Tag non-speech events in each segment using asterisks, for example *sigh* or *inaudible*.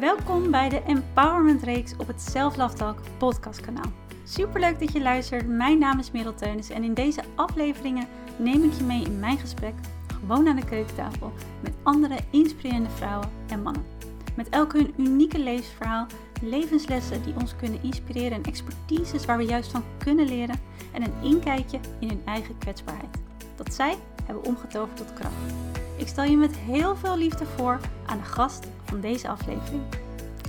Welkom bij de Empowerment Reeks op het Self podcastkanaal. Superleuk dat je luistert. Mijn naam is Merel Teunis en in deze afleveringen neem ik je mee in mijn gesprek gewoon aan de keukentafel met andere inspirerende vrouwen en mannen. Met elk hun unieke levensverhaal, levenslessen die ons kunnen inspireren en expertises waar we juist van kunnen leren en een inkijkje in hun eigen kwetsbaarheid. Dat zij hebben omgetoverd tot kracht. Ik stel je met heel veel liefde voor aan de gast van deze aflevering.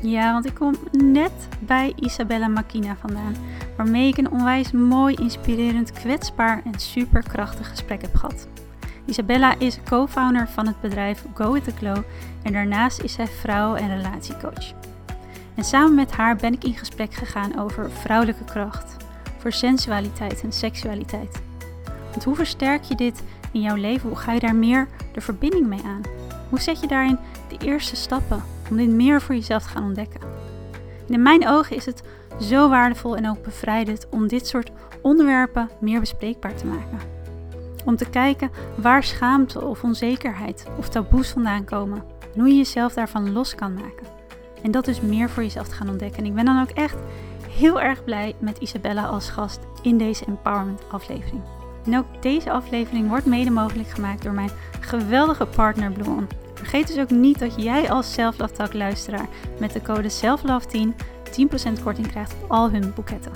Ja, want ik kom net bij Isabella Makina vandaan, waarmee ik een onwijs mooi, inspirerend, kwetsbaar en superkrachtig gesprek heb gehad. Isabella is co-founder van het bedrijf Go With The Glow en daarnaast is zij vrouw- en relatiecoach. En samen met haar ben ik in gesprek gegaan over vrouwelijke kracht, voor sensualiteit en seksualiteit. Want hoe versterk je dit in jouw leven? Hoe ga je daar meer de verbinding mee aan? Hoe zet je daarin de eerste stappen om dit meer voor jezelf te gaan ontdekken? in mijn ogen is het zo waardevol en ook bevrijdend om dit soort onderwerpen meer bespreekbaar te maken. Om te kijken waar schaamte of onzekerheid of taboes vandaan komen en hoe je jezelf daarvan los kan maken. En dat dus meer voor jezelf te gaan ontdekken. En ik ben dan ook echt heel erg blij met Isabella als gast in deze Empowerment aflevering. En ook deze aflevering wordt mede mogelijk gemaakt door mijn geweldige partner Blue Vergeet dus ook niet dat jij als Self Talk luisteraar met de code SELFLOVE10 10% korting krijgt op al hun boeketten.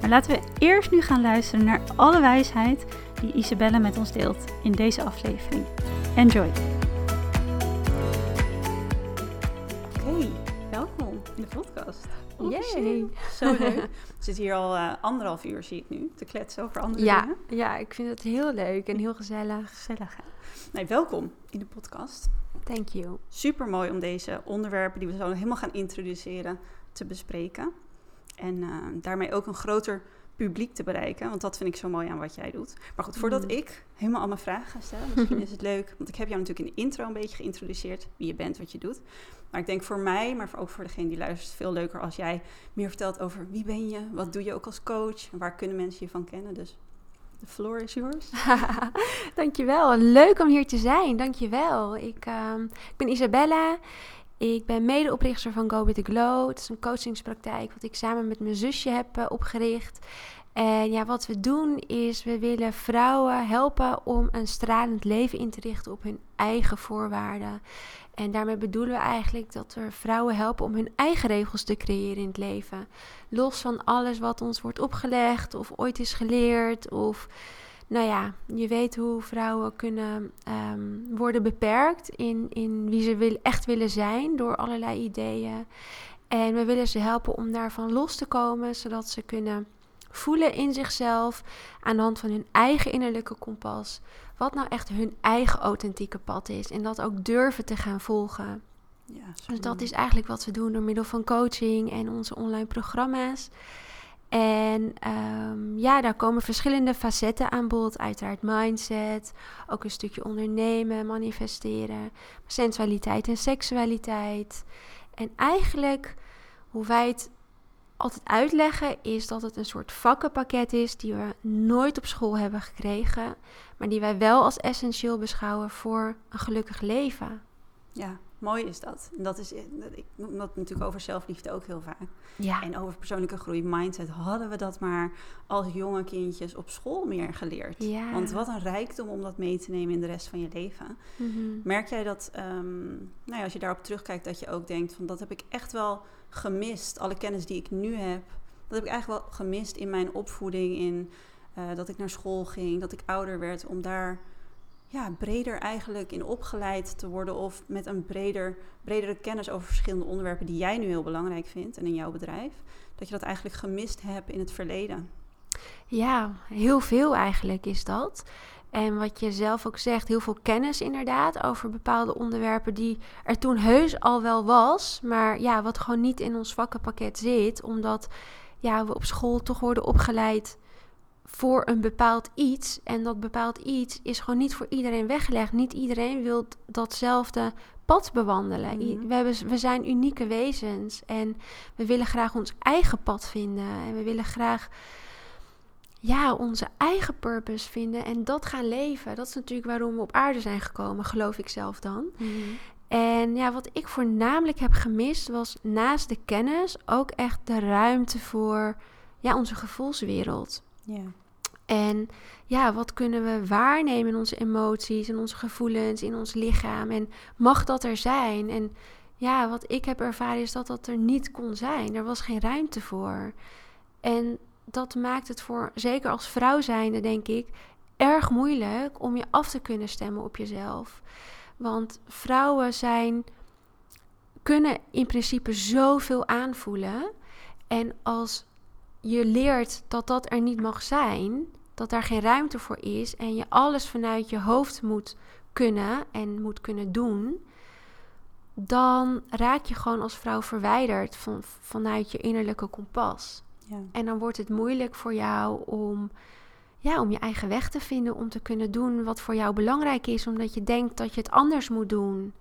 Maar laten we eerst nu gaan luisteren naar alle wijsheid die Isabelle met ons deelt in deze aflevering. Enjoy! Oké, welkom in de podcast. Yay! *laughs* Zo leuk. We zitten hier al uh, anderhalf uur, zie ik nu, te kletsen over andere ja, dingen. Ja, ik vind het heel leuk en heel gezellig. Gezellig, hè? Nee, welkom in de podcast. Thank you. Super mooi om deze onderwerpen die we zo helemaal gaan introduceren te bespreken. En uh, daarmee ook een groter publiek te bereiken. Want dat vind ik zo mooi aan wat jij doet. Maar goed, voordat Mm. ik helemaal al mijn vragen ga stellen, misschien is het leuk. Want ik heb jou natuurlijk in de intro een beetje geïntroduceerd. Wie je bent, wat je doet. Maar ik denk voor mij, maar ook voor degene die luistert, veel leuker als jij meer vertelt over wie ben je, wat doe je ook als coach en waar kunnen mensen je van kennen. Dus the floor is yours. *laughs* Dankjewel. Leuk om hier te zijn. Dankjewel. Ik, um, ik ben Isabella. Ik ben medeoprichter van Go With The Glow. Het is een coachingspraktijk wat ik samen met mijn zusje heb uh, opgericht. En ja, wat we doen is, we willen vrouwen helpen om een stralend leven in te richten op hun eigen voorwaarden. En daarmee bedoelen we eigenlijk dat we vrouwen helpen om hun eigen regels te creëren in het leven. Los van alles wat ons wordt opgelegd of ooit is geleerd. Of, nou ja, je weet hoe vrouwen kunnen um, worden beperkt in, in wie ze wil, echt willen zijn door allerlei ideeën. En we willen ze helpen om daarvan los te komen, zodat ze kunnen voelen in zichzelf aan de hand van hun eigen innerlijke kompas wat nou echt hun eigen authentieke pad is en dat ook durven te gaan volgen. Ja, dus dat is eigenlijk wat we doen door middel van coaching en onze online programma's. En um, ja, daar komen verschillende facetten aan bod. Uiteraard mindset, ook een stukje ondernemen, manifesteren, sensualiteit en seksualiteit. En eigenlijk, hoe wij het altijd uitleggen, is dat het een soort vakkenpakket is die we nooit op school hebben gekregen, maar die wij wel als essentieel beschouwen voor een gelukkig leven. Ja, mooi is dat. En dat is, ik noem dat natuurlijk over zelfliefde ook heel vaak. Ja. En over persoonlijke groei, mindset, hadden we dat maar als jonge kindjes op school meer geleerd. Ja. Want wat een rijkdom om dat mee te nemen in de rest van je leven. Mm -hmm. Merk jij dat, um, nou ja, als je daarop terugkijkt, dat je ook denkt van dat heb ik echt wel gemist. Alle kennis die ik nu heb, dat heb ik eigenlijk wel gemist in mijn opvoeding, in uh, dat ik naar school ging, dat ik ouder werd, om daar ja, breder eigenlijk in opgeleid te worden of met een breder, bredere kennis over verschillende onderwerpen die jij nu heel belangrijk vindt en in jouw bedrijf, dat je dat eigenlijk gemist hebt in het verleden. Ja, heel veel eigenlijk is dat. En wat je zelf ook zegt, heel veel kennis inderdaad over bepaalde onderwerpen die er toen heus al wel was, maar ja, wat gewoon niet in ons vakkenpakket zit, omdat ja, we op school toch worden opgeleid voor een bepaald iets. En dat bepaald iets is gewoon niet voor iedereen weggelegd. Niet iedereen wil datzelfde pad bewandelen. Mm -hmm. we, hebben, we zijn unieke wezens en we willen graag ons eigen pad vinden. En we willen graag ja, onze eigen purpose vinden en dat gaan leven. Dat is natuurlijk waarom we op aarde zijn gekomen, geloof ik zelf dan. Mm -hmm. En ja, wat ik voornamelijk heb gemist was naast de kennis ook echt de ruimte voor ja, onze gevoelswereld. Ja. En ja, wat kunnen we waarnemen in onze emoties en onze gevoelens in ons lichaam? En mag dat er zijn? En ja, wat ik heb ervaren is dat dat er niet kon zijn. Er was geen ruimte voor. En dat maakt het voor, zeker als vrouw zijnde, denk ik, erg moeilijk om je af te kunnen stemmen op jezelf. Want vrouwen zijn, kunnen in principe zoveel aanvoelen. En als je leert dat dat er niet mag zijn, dat daar geen ruimte voor is en je alles vanuit je hoofd moet kunnen en moet kunnen doen, dan raak je gewoon als vrouw verwijderd van, vanuit je innerlijke kompas. Ja. En dan wordt het moeilijk voor jou om, ja, om je eigen weg te vinden, om te kunnen doen wat voor jou belangrijk is, omdat je denkt dat je het anders moet doen.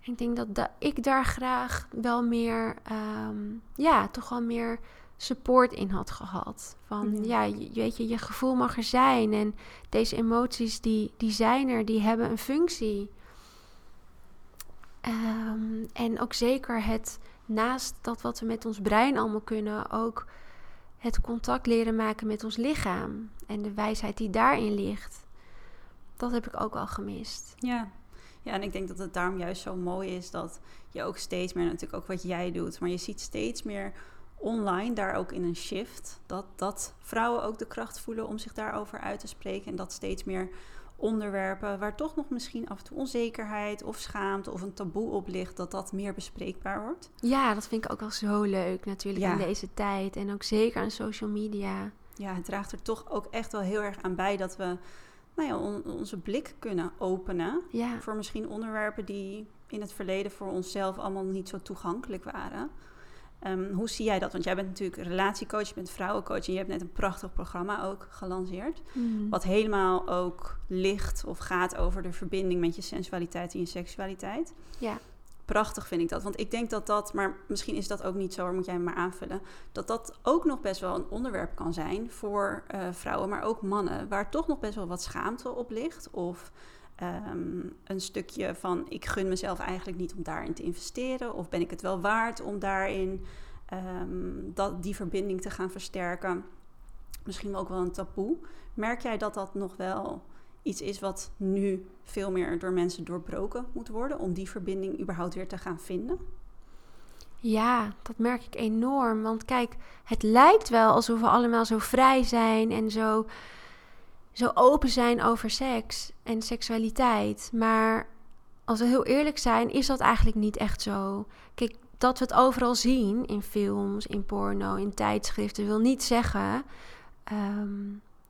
Ik denk dat, ik daar graag wel meer, ehm, ja, toch wel meer support in had gehad. Van ja, Ja. je, weet je, je gevoel mag er zijn en deze emoties die, die zijn er, die hebben een functie. Ehm, en ook zeker het, naast dat wat we met ons brein allemaal kunnen, ook het contact leren maken met ons lichaam. En de wijsheid die daarin ligt. Dat heb ik ook al gemist. Ja. ja, en ik denk dat het daarom juist zo mooi is dat je ook steeds meer, natuurlijk ook wat jij doet, maar je ziet steeds meer online daar ook in een shift. Dat, dat vrouwen ook de kracht voelen om zich daarover uit te spreken. En dat steeds meer onderwerpen waar toch nog misschien af en toe onzekerheid of schaamte of een taboe op ligt, dat dat meer bespreekbaar wordt. Ja, dat vind ik ook wel zo leuk natuurlijk Ja. in deze tijd. En ook zeker aan social media. Ja, het draagt er toch ook echt wel heel erg aan bij dat we nou ja, on- onze blik kunnen openen Ja, voor misschien onderwerpen die in het verleden voor onszelf allemaal niet zo toegankelijk waren. Ehm, hoe zie jij dat? Want jij bent natuurlijk relatiecoach, je bent vrouwencoach en je hebt net een prachtig programma ook gelanceerd. Mm. Wat helemaal ook ligt of gaat over de verbinding met je sensualiteit en je seksualiteit. ja. Prachtig vind ik dat. Want ik denk dat dat, maar misschien is dat ook niet zo, maar moet jij me maar aanvullen. Dat dat ook nog best wel een onderwerp kan zijn voor eh, vrouwen, maar ook mannen. Waar toch nog best wel wat schaamte op ligt. Of ehm, een stukje van ik gun mezelf eigenlijk niet om daarin te investeren. Of ben ik het wel waard om daarin ehm, dat, die verbinding te gaan versterken. Misschien ook wel een taboe. Merk jij dat dat nog wel iets is wat nu veel meer door mensen doorbroken moet worden om die verbinding überhaupt weer te gaan vinden? Ja, dat merk ik enorm. Want kijk, het lijkt wel alsof we allemaal zo vrij zijn en zo, zo open zijn over seks en seksualiteit. Maar als we heel eerlijk zijn, is dat eigenlijk niet echt zo. Kijk, dat we het overal zien in films, in porno, in tijdschriften, wil niet zeggen ehm,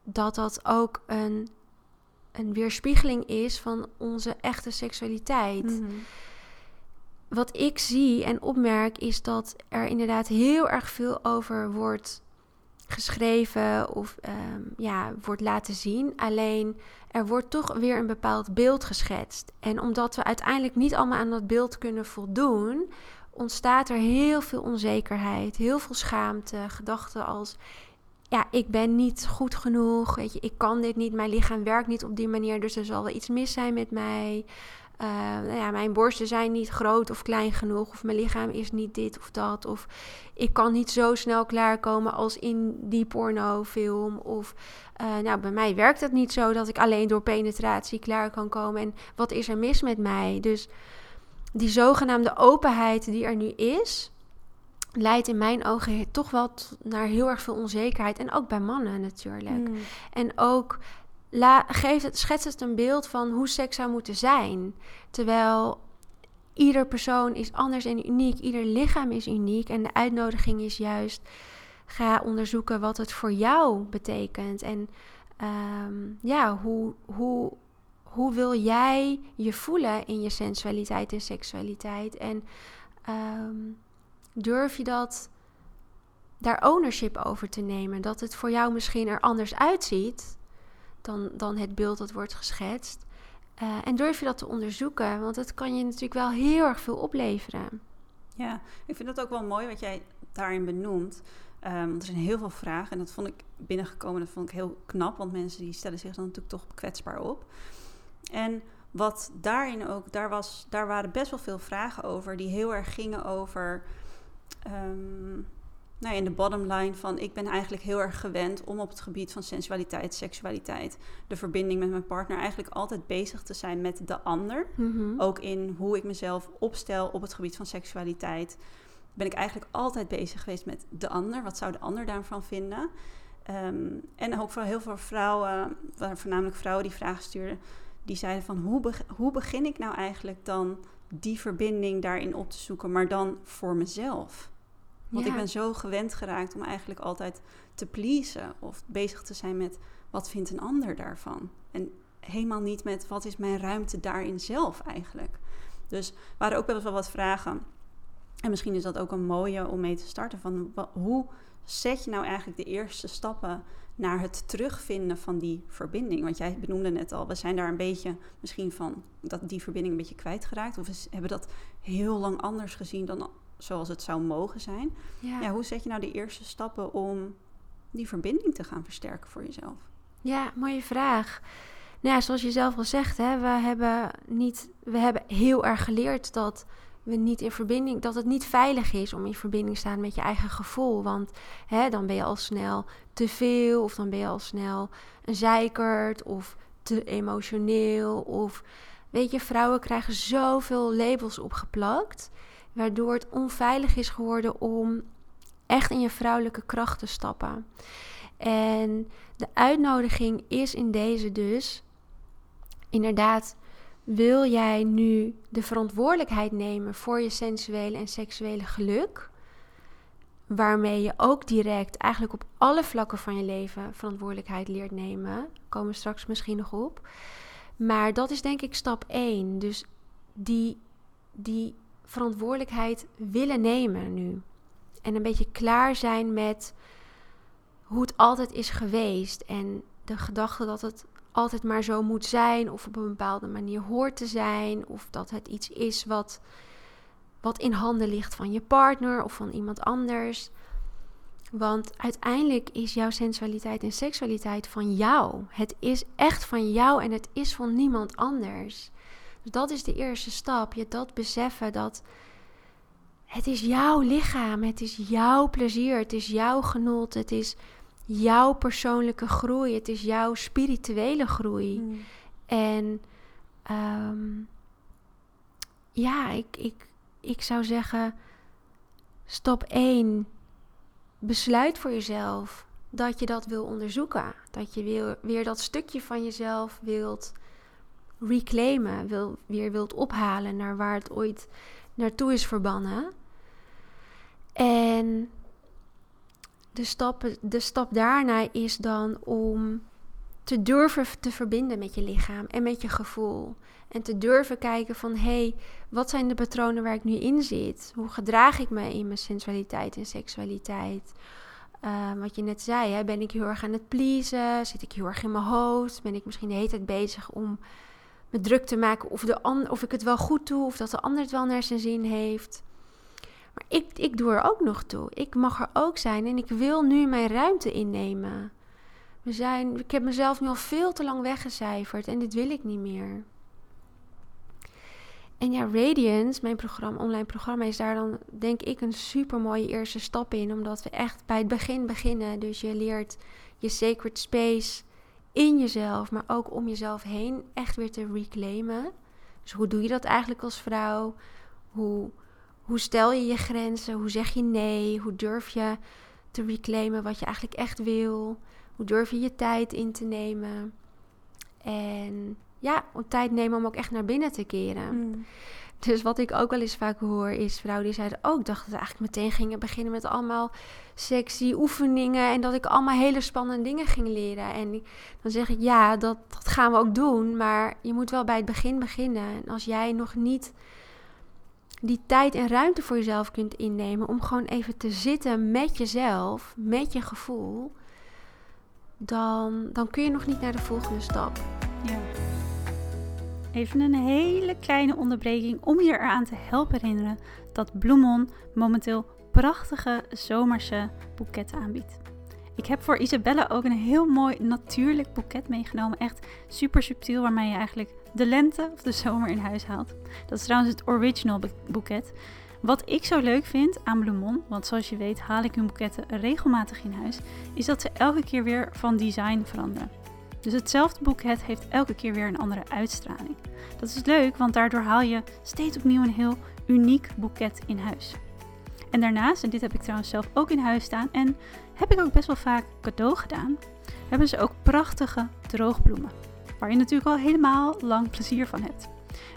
dat dat ook een, een weerspiegeling is van onze echte seksualiteit Mhm. wat ik zie en opmerk is dat er inderdaad heel erg veel over wordt geschreven of ehm, ja, wordt laten zien. Alleen er wordt toch weer een bepaald beeld geschetst. En omdat we uiteindelijk niet allemaal aan dat beeld kunnen voldoen, ontstaat er heel veel onzekerheid, heel veel schaamte, gedachten als ja, ik ben niet goed genoeg, weet je, ik kan dit niet, mijn lichaam werkt niet op die manier, dus er zal wel iets mis zijn met mij. Uh, nou ja, mijn borsten zijn niet groot of klein genoeg, of mijn lichaam is niet dit of dat, of ik kan niet zo snel klaarkomen als in die pornofilm, of uh, nou, bij mij werkt het niet zo dat ik alleen door penetratie klaar kan komen. En wat is er mis met mij? Dus die zogenaamde openheid die er nu is, leidt in mijn ogen toch wel naar heel erg veel onzekerheid. En ook bij mannen natuurlijk. Mm. En ook la, het, schetst het een beeld van hoe seks zou moeten zijn. Terwijl ieder persoon is anders en uniek. Ieder lichaam is uniek. En de uitnodiging is juist... ga onderzoeken wat het voor jou betekent. En um, ja, hoe, hoe, hoe wil jij je voelen in je sensualiteit en seksualiteit? En um, durf je dat daar ownership over te nemen? Dat het voor jou misschien er anders uitziet dan, dan het beeld dat wordt geschetst. Uh, en durf je dat te onderzoeken? Want het kan je natuurlijk wel heel erg veel opleveren. Ja, ik vind het ook wel mooi wat jij daarin benoemt. Um, er zijn heel veel vragen en dat vond ik binnengekomen, dat vond ik heel knap, want mensen die stellen zich dan natuurlijk toch kwetsbaar op. En wat daarin ook, daar, was, daar waren best wel veel vragen over die heel erg gingen over. Um, nou ja, in de bottom line van ik ben eigenlijk heel erg gewend om op het gebied van sensualiteit, seksualiteit, de verbinding met mijn partner eigenlijk altijd bezig te zijn met de ander. Mhm. Ook in hoe ik mezelf opstel op het gebied van seksualiteit. Ben ik eigenlijk altijd bezig geweest met de ander. Wat zou de ander daarvan vinden? Ehm, en ook voor heel veel vrouwen, voornamelijk vrouwen die vragen stuurden, die zeiden van hoe, hoe begin ik nou eigenlijk dan die verbinding daarin op te zoeken, maar dan voor mezelf? Want ik ben zo gewend geraakt om eigenlijk altijd te pleasen of bezig te zijn met wat vindt een ander daarvan. En helemaal niet met wat is mijn ruimte daarin zelf eigenlijk. Dus waren ook wel wat vragen. En misschien is dat ook een mooie om mee te starten. Van hoe zet je nou eigenlijk de eerste stappen naar het terugvinden van die verbinding? Want jij benoemde net al, we zijn daar een beetje misschien van dat die verbinding een beetje kwijtgeraakt. Of we hebben dat heel lang anders gezien dan zoals het zou mogen zijn. Ja. ja. hoe zet je nou de eerste stappen om die verbinding te gaan versterken voor jezelf? Ja, mooie vraag. Nou ja, zoals je zelf al zegt, hè, we, hebben niet, we hebben heel erg geleerd dat we niet in verbinding, dat het niet veilig is om in verbinding te staan met je eigen gevoel. Want hè, dan ben je al snel te veel, of dan ben je al snel een zeikert, of te emotioneel. Of weet je, vrouwen krijgen zoveel labels opgeplakt, waardoor het onveilig is geworden om echt in je vrouwelijke kracht te stappen. En de uitnodiging is in deze dus inderdaad wil jij nu de verantwoordelijkheid nemen voor je sensuele en seksuele geluk? Waarmee je ook direct eigenlijk op alle vlakken van je leven verantwoordelijkheid leert nemen. Komen we straks misschien nog op. Maar dat is denk ik stap 1. Dus die, die verantwoordelijkheid willen nemen nu. En een beetje klaar zijn met hoe het altijd is geweest. En de gedachte dat het altijd maar zo moet zijn of op een bepaalde manier hoort te zijn of dat het iets is wat, wat in handen ligt van je partner of van iemand anders. Want uiteindelijk is jouw sensualiteit en seksualiteit van jou. Het is echt van jou en het is van niemand anders. Dus dat is de eerste stap. Je dat beseffen dat het is jouw lichaam, het is jouw plezier, het is jouw genot, het is jouw persoonlijke groei. Het is jouw spirituele groei. Hmm. En ehm, ja, ik, ik, ik zou zeggen, stap 1, besluit voor jezelf dat je dat wil onderzoeken. Dat je weer, weer dat stukje van jezelf wilt reclaimen, wil, weer wilt ophalen naar waar het ooit naartoe is verbannen. En de stap, de stap daarna is dan om te durven te verbinden met je lichaam en met je gevoel. En te durven kijken van hé, hey, wat zijn de patronen waar ik nu in zit? Hoe gedraag ik me in mijn sensualiteit en seksualiteit? Uh, wat je net zei, hè, ben ik heel erg aan het pleasen? Zit ik heel erg in mijn hoofd? Ben ik misschien de hele tijd bezig om me druk te maken of, de of ik het wel goed doe? Of dat de ander het wel naar zijn zin heeft? Maar ik, ik doe er ook nog toe. Ik mag er ook zijn en ik wil nu mijn ruimte innemen. We zijn, ik heb mezelf nu al veel te lang weggecijferd en dit wil ik niet meer. En ja, Radiance, mijn programma, online programma, is daar dan denk ik een super mooie eerste stap in. Omdat we echt bij het begin beginnen. Dus je leert je sacred space in jezelf, maar ook om jezelf heen echt weer te reclaimen. Dus hoe doe je dat eigenlijk als vrouw? Hoe hoe stel je je grenzen? Hoe zeg je nee? Hoe durf je te reclaimen wat je eigenlijk echt wil? Hoe durf je je tijd in te nemen? En ja, om tijd nemen om ook echt naar binnen te keren. Mm. Dus wat ik ook wel eens vaak hoor, is vrouwen die zeiden... oh, ik dacht dat we eigenlijk meteen gingen beginnen met allemaal sexy oefeningen... en dat ik allemaal hele spannende dingen ging leren. En dan zeg ik, ja, dat, dat gaan we ook doen... maar je moet wel bij het begin beginnen. En als jij nog niet die tijd en ruimte voor jezelf kunt innemen om gewoon even te zitten met jezelf, met je gevoel, dan, dan kun je nog niet naar de volgende stap. Ja. Even een hele kleine onderbreking om je eraan te helpen herinneren dat Bloemon momenteel prachtige zomerse boeketten aanbiedt. Ik heb voor Isabella ook een heel mooi natuurlijk boeket meegenomen. Echt super subtiel, waarmee je eigenlijk de lente of de zomer in huis haalt. Dat is trouwens het original boeket. Wat ik zo leuk vind aan Bloemon, want zoals je weet haal ik hun boeketten regelmatig in huis, is dat ze elke keer weer van design veranderen. Dus hetzelfde boeket heeft elke keer weer een andere uitstraling. Dat is leuk, want daardoor haal je steeds opnieuw een heel uniek boeket in huis. En daarnaast, en dit heb ik trouwens zelf ook in huis staan en heb ik ook best wel vaak cadeau gedaan, hebben ze ook prachtige droogbloemen. Waar je natuurlijk al helemaal lang plezier van hebt.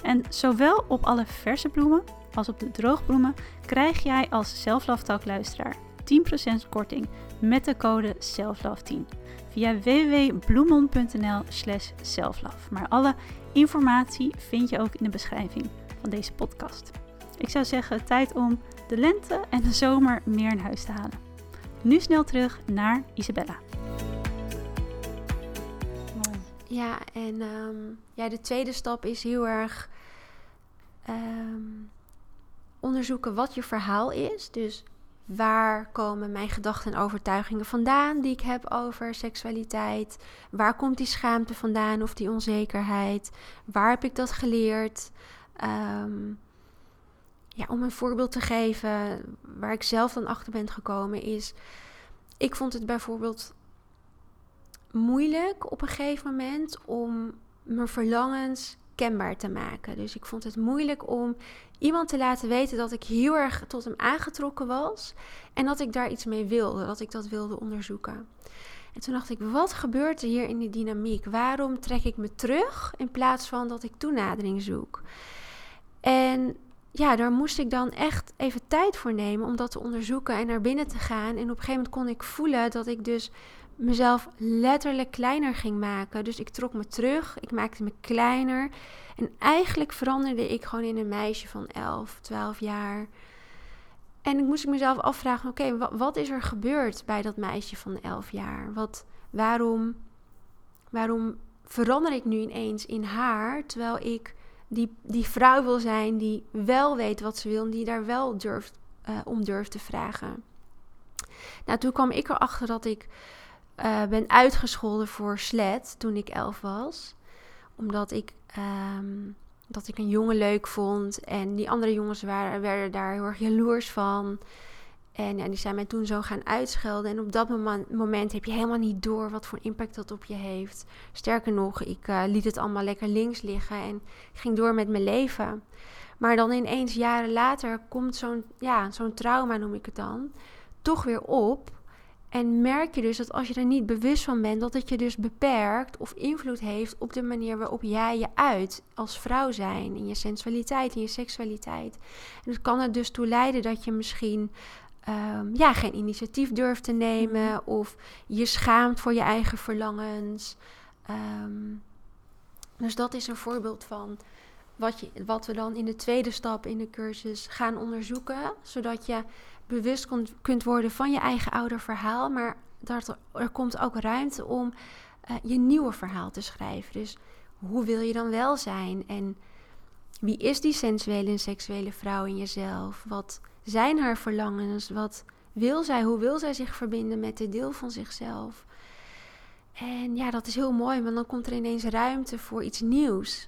En zowel op alle verse bloemen als op de droogbloemen krijg jij als Selflove luisteraar 10% korting met de code SELFLOVE10 via www.bloemon.nl slash selflove. Maar alle informatie vind je ook in de beschrijving van deze podcast. Ik zou zeggen, tijd om de lente en de zomer meer in huis te halen. Nu snel terug naar Isabella. Ja, en ehm, ja, de tweede stap is heel erg ehm, onderzoeken wat je verhaal is. Dus waar komen mijn gedachten en overtuigingen vandaan die ik heb over seksualiteit? Waar komt die schaamte vandaan of die onzekerheid? Waar heb ik dat geleerd? Um, ja, om een voorbeeld te geven waar ik zelf dan achter ben gekomen is, ik vond het bijvoorbeeld moeilijk op een gegeven moment om mijn verlangens kenbaar te maken. Dus ik vond het moeilijk om iemand te laten weten dat ik heel erg tot hem aangetrokken was en dat ik daar iets mee wilde, dat ik dat wilde onderzoeken. En toen dacht ik, wat gebeurt er hier in die dynamiek? Waarom trek ik me terug in plaats van dat ik toenadering zoek? En ja, daar moest ik dan echt even tijd voor nemen om dat te onderzoeken en naar binnen te gaan. En op een gegeven moment kon ik voelen dat ik dus mezelf letterlijk kleiner ging maken. Dus ik trok me terug, ik maakte me kleiner. En eigenlijk veranderde ik gewoon in een meisje van 11, 12 jaar. En ik moest ik mezelf afvragen: oké, wat, is er gebeurd bij dat meisje van 11 jaar? Wat, waarom, waarom verander ik nu ineens in haar terwijl ik die, die vrouw wil zijn die wel weet wat ze wil en die daar wel durft, uh, om durft te vragen. Nou, toen kwam ik erachter dat ik uh, ben uitgescholden voor sled toen ik elf was. Omdat ik, um, dat ik een jongen leuk vond en die andere jongens waren, werden daar heel erg jaloers van. En die zijn mij toen zo gaan uitschelden. En op dat moment, heb je helemaal niet door wat voor impact dat op je heeft. Sterker nog, ik uh, liet het allemaal lekker links liggen en ging door met mijn leven. Maar dan ineens jaren later komt zo'n ja, zo'n trauma, noem ik het dan, toch weer op. En merk je dus dat als je er niet bewust van bent, dat het je dus beperkt of invloed heeft op de manier waarop jij je uit als vrouw zijn. In je sensualiteit, in je seksualiteit. En dat kan er dus toe leiden dat je misschien um, ja, geen initiatief durft te nemen mhm. of je schaamt voor je eigen verlangens. Um, dus dat is een voorbeeld van wat, je, wat we dan in de tweede stap in de cursus gaan onderzoeken, zodat je bewust kunt, kunt worden van je eigen ouder verhaal, maar dat er, er komt ook ruimte om uh, je nieuwe verhaal te schrijven. Dus hoe wil je dan wel zijn en wie is die sensuele en seksuele vrouw in jezelf? Wat zijn haar verlangens? Wat wil zij? Hoe wil zij zich verbinden met dit deel van zichzelf? En ja, dat is heel mooi, want dan komt er ineens ruimte voor iets nieuws.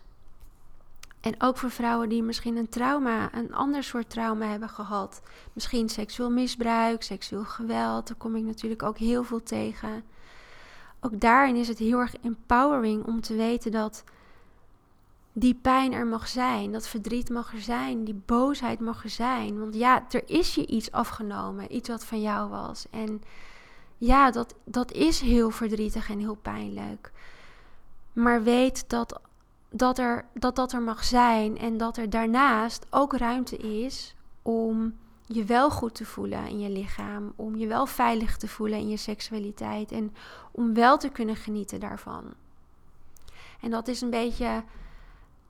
En ook voor vrouwen die misschien een trauma, een ander soort trauma hebben gehad. Misschien seksueel misbruik, seksueel geweld. Daar kom ik natuurlijk ook heel veel tegen. Ook daarin is het heel erg empowering om te weten dat die pijn er mag zijn, dat verdriet mag er zijn, die boosheid mag er zijn. Want ja, er is je iets afgenomen, iets wat van jou was. En ja, dat, dat is heel verdrietig en heel pijnlijk. Maar weet dat dat, er, dat dat er mag zijn en dat er daarnaast ook ruimte is om je wel goed te voelen in je lichaam, om je wel veilig te voelen in je seksualiteit en om wel te kunnen genieten daarvan. En dat is een beetje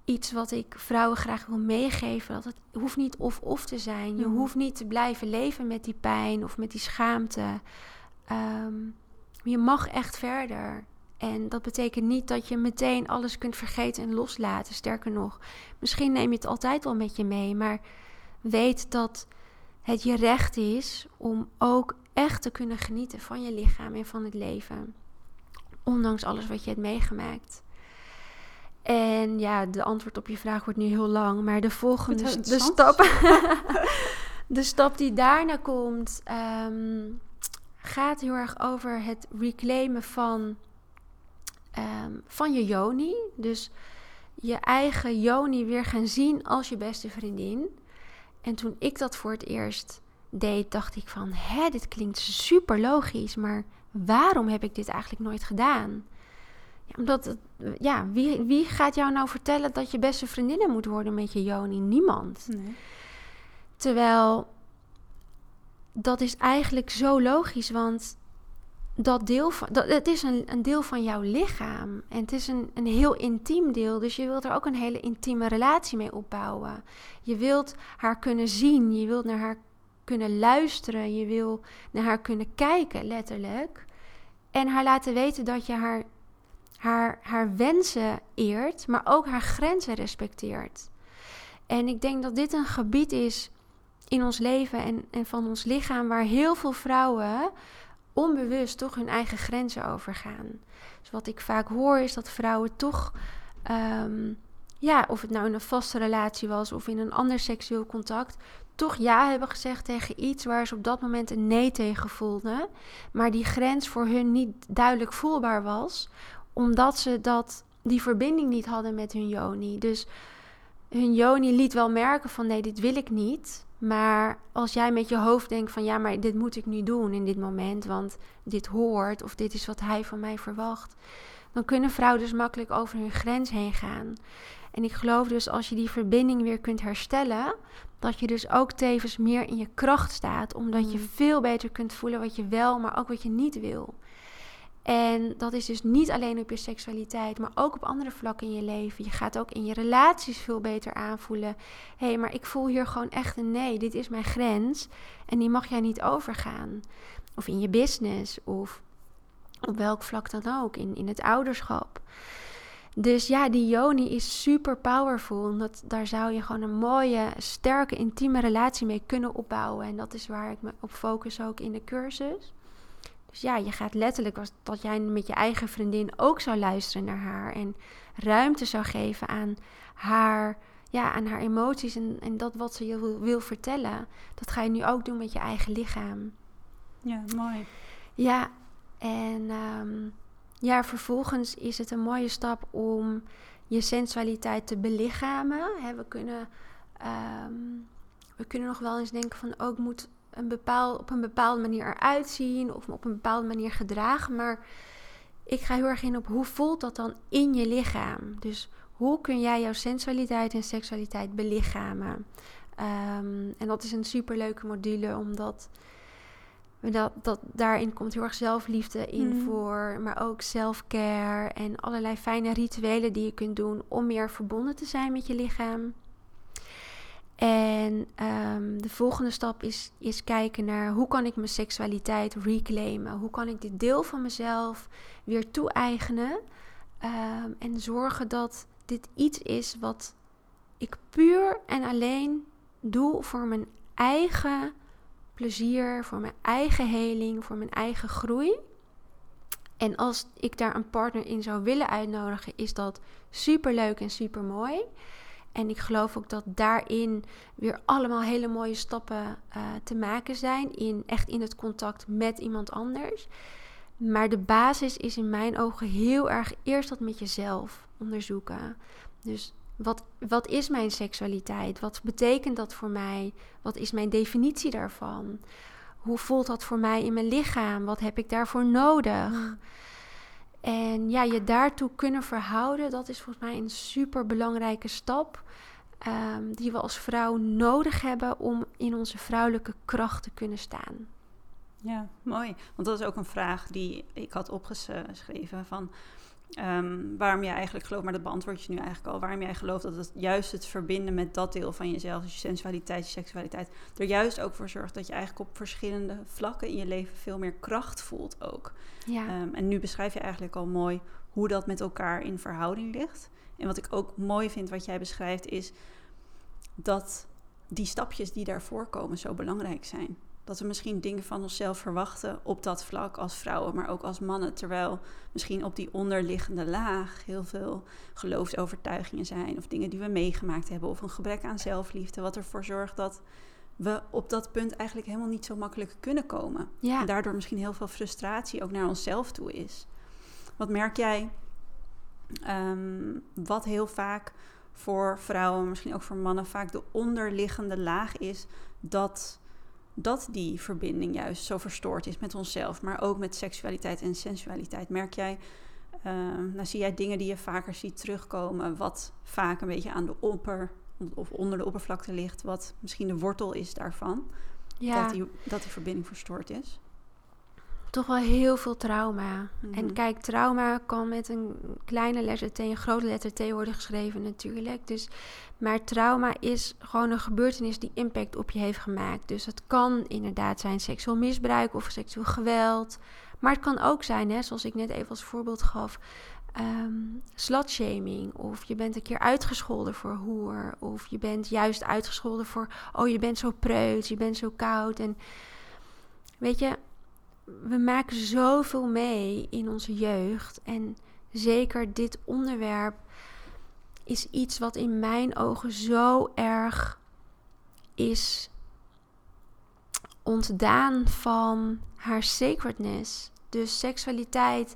iets wat ik vrouwen graag wil meegeven. Dat het hoeft niet of-of te zijn. Je mhm. hoeft niet te blijven leven met die pijn of met die schaamte. Ehm, je mag echt verder. En dat betekent niet dat je meteen alles kunt vergeten en loslaten. Sterker nog, misschien neem je het altijd wel met je mee. Maar weet dat het je recht is om ook echt te kunnen genieten van je lichaam en van het leven. Ondanks alles wat je hebt meegemaakt. En ja, de antwoord op je vraag wordt nu heel lang, maar de volgende de stap, *laughs* *laughs* de stap die daarna komt, ehm, gaat heel erg over het reclaimen van, ehm, van je yoni. Dus je eigen yoni weer gaan zien als je beste vriendin. En toen ik dat voor het eerst deed, dacht ik van, hè, dit klinkt super logisch, maar waarom heb ik dit eigenlijk nooit gedaan? Omdat, ja, wie, wie gaat jou nou vertellen dat je beste vriendinnen moet worden met je Joni? Niemand. Nee. Terwijl, dat is eigenlijk zo logisch, want dat deel van, dat, het is een, een deel van jouw lichaam. En het is een, een heel intiem deel. Dus je wilt er ook een hele intieme relatie mee opbouwen. Je wilt haar kunnen zien. Je wilt naar haar kunnen luisteren. Je wil naar haar kunnen kijken, letterlijk. En haar laten weten dat je haar, haar, haar wensen eert, maar ook haar grenzen respecteert. En ik denk dat dit een gebied is in ons leven en, en van ons lichaam waar heel veel vrouwen onbewust toch hun eigen grenzen overgaan. Dus wat ik vaak hoor is dat vrouwen toch, ehm, ja, of het nou in een vaste relatie was of in een ander seksueel contact, toch ja hebben gezegd tegen iets waar ze op dat moment een nee tegen voelden, maar die grens voor hun niet duidelijk voelbaar was, omdat ze dat, die verbinding niet hadden met hun Joni. Dus hun Joni liet wel merken van nee, dit wil ik niet. Maar als jij met je hoofd denkt van ja, maar dit moet ik nu doen in dit moment, want dit hoort of dit is wat hij van mij verwacht, dan kunnen vrouwen dus makkelijk over hun grens heen gaan. En ik geloof dus als je die verbinding weer kunt herstellen, dat je dus ook tevens meer in je kracht staat, omdat je mm. veel beter kunt voelen wat je wel, maar ook wat je niet wil. En dat is dus niet alleen op je seksualiteit, maar ook op andere vlakken in je leven. Je gaat ook in je relaties veel beter aanvoelen. Hé, hey, maar ik voel hier gewoon echt een nee. Dit is mijn grens en die mag jij niet overgaan. Of in je business of op welk vlak dan ook, in, in het ouderschap. Dus ja, die Yoni is super powerful. Dat, daar zou je gewoon een mooie, sterke, intieme relatie mee kunnen opbouwen. En dat is waar ik me op focus ook in de cursus. Dus ja, je gaat letterlijk als dat jij met je eigen vriendin ook zou luisteren naar haar en ruimte zou geven aan haar, ja, aan haar emoties en, en dat wat ze je wil, wil vertellen. Dat ga je nu ook doen met je eigen lichaam. Ja, mooi. Ja, en um, ja, vervolgens is het een mooie stap om je sensualiteit te belichamen. we, kunnen, ehm, we kunnen nog wel eens denken van ook oh, moet een bepaal, op een bepaalde manier eruit zien of op een bepaalde manier gedragen. Maar ik ga heel erg in op hoe voelt dat dan in je lichaam. Dus hoe kun jij jouw sensualiteit en seksualiteit belichamen? Um, en dat is een superleuke module, omdat dat, dat, daarin komt heel erg zelfliefde in mm. voor, maar ook self-care en allerlei fijne rituelen die je kunt doen om meer verbonden te zijn met je lichaam. En um, de volgende stap is, is kijken naar hoe kan ik mijn seksualiteit reclaimen? Hoe kan ik dit deel van mezelf weer toe-eigenen? Um, en zorgen dat dit iets is wat ik puur en alleen doe voor mijn eigen plezier, voor mijn eigen heling, voor mijn eigen groei. En als ik daar een partner in zou willen uitnodigen, is dat super leuk en super mooi. En ik geloof ook dat daarin weer allemaal hele mooie stappen uh, te maken zijn. In, echt in het contact met iemand anders. Maar de basis is in mijn ogen heel erg eerst dat met jezelf onderzoeken. Dus wat, wat is mijn seksualiteit? Wat betekent dat voor mij? Wat is mijn definitie daarvan? Hoe voelt dat voor mij in mijn lichaam? Wat heb ik daarvoor nodig? En ja, je daartoe kunnen verhouden, dat is volgens mij een super belangrijke stap. Um, die we als vrouw nodig hebben om in onze vrouwelijke kracht te kunnen staan. Ja, mooi. Want dat is ook een vraag die ik had opgeschreven van Um, waarom jij eigenlijk gelooft, maar dat beantwoord je nu eigenlijk al. Waarom jij gelooft dat het juist het verbinden met dat deel van jezelf, dus je sensualiteit, je seksualiteit, er juist ook voor zorgt dat je eigenlijk op verschillende vlakken in je leven veel meer kracht voelt ook. Ja. Um, en nu beschrijf je eigenlijk al mooi hoe dat met elkaar in verhouding ligt. En wat ik ook mooi vind wat jij beschrijft is dat die stapjes die daarvoor komen zo belangrijk zijn. Dat we misschien dingen van onszelf verwachten op dat vlak als vrouwen, maar ook als mannen. Terwijl misschien op die onderliggende laag heel veel geloofsovertuigingen zijn, of dingen die we meegemaakt hebben, of een gebrek aan zelfliefde, wat ervoor zorgt dat we op dat punt eigenlijk helemaal niet zo makkelijk kunnen komen. Ja. En daardoor misschien heel veel frustratie ook naar onszelf toe is. Wat merk jij? ehm, wat heel vaak voor vrouwen, misschien ook voor mannen, vaak de onderliggende laag is dat, dat die verbinding juist zo verstoord is met onszelf, maar ook met seksualiteit en sensualiteit. Merk jij, ehm, nou zie jij dingen die je vaker ziet terugkomen, wat vaak een beetje aan de opper of onder de oppervlakte ligt, wat misschien de wortel is daarvan, ja. dat, die, dat die verbinding verstoord is? Toch wel heel veel trauma. Mhm. En kijk, trauma kan met een kleine letter T, een grote letter T worden geschreven natuurlijk. Dus, maar trauma is gewoon een gebeurtenis die impact op je heeft gemaakt. Dus het kan inderdaad zijn seksueel misbruik of seksueel geweld. Maar het kan ook zijn, hè, zoals ik net even als voorbeeld gaf, um, slutshaming. Of je bent een keer uitgescholden voor hoer. Of je bent juist uitgescholden voor, oh je bent zo preuts, je bent zo koud. En weet je, we maken zoveel mee in onze jeugd. En zeker dit onderwerp is iets wat in mijn ogen zo erg is ontdaan van haar sacredness. Dus seksualiteit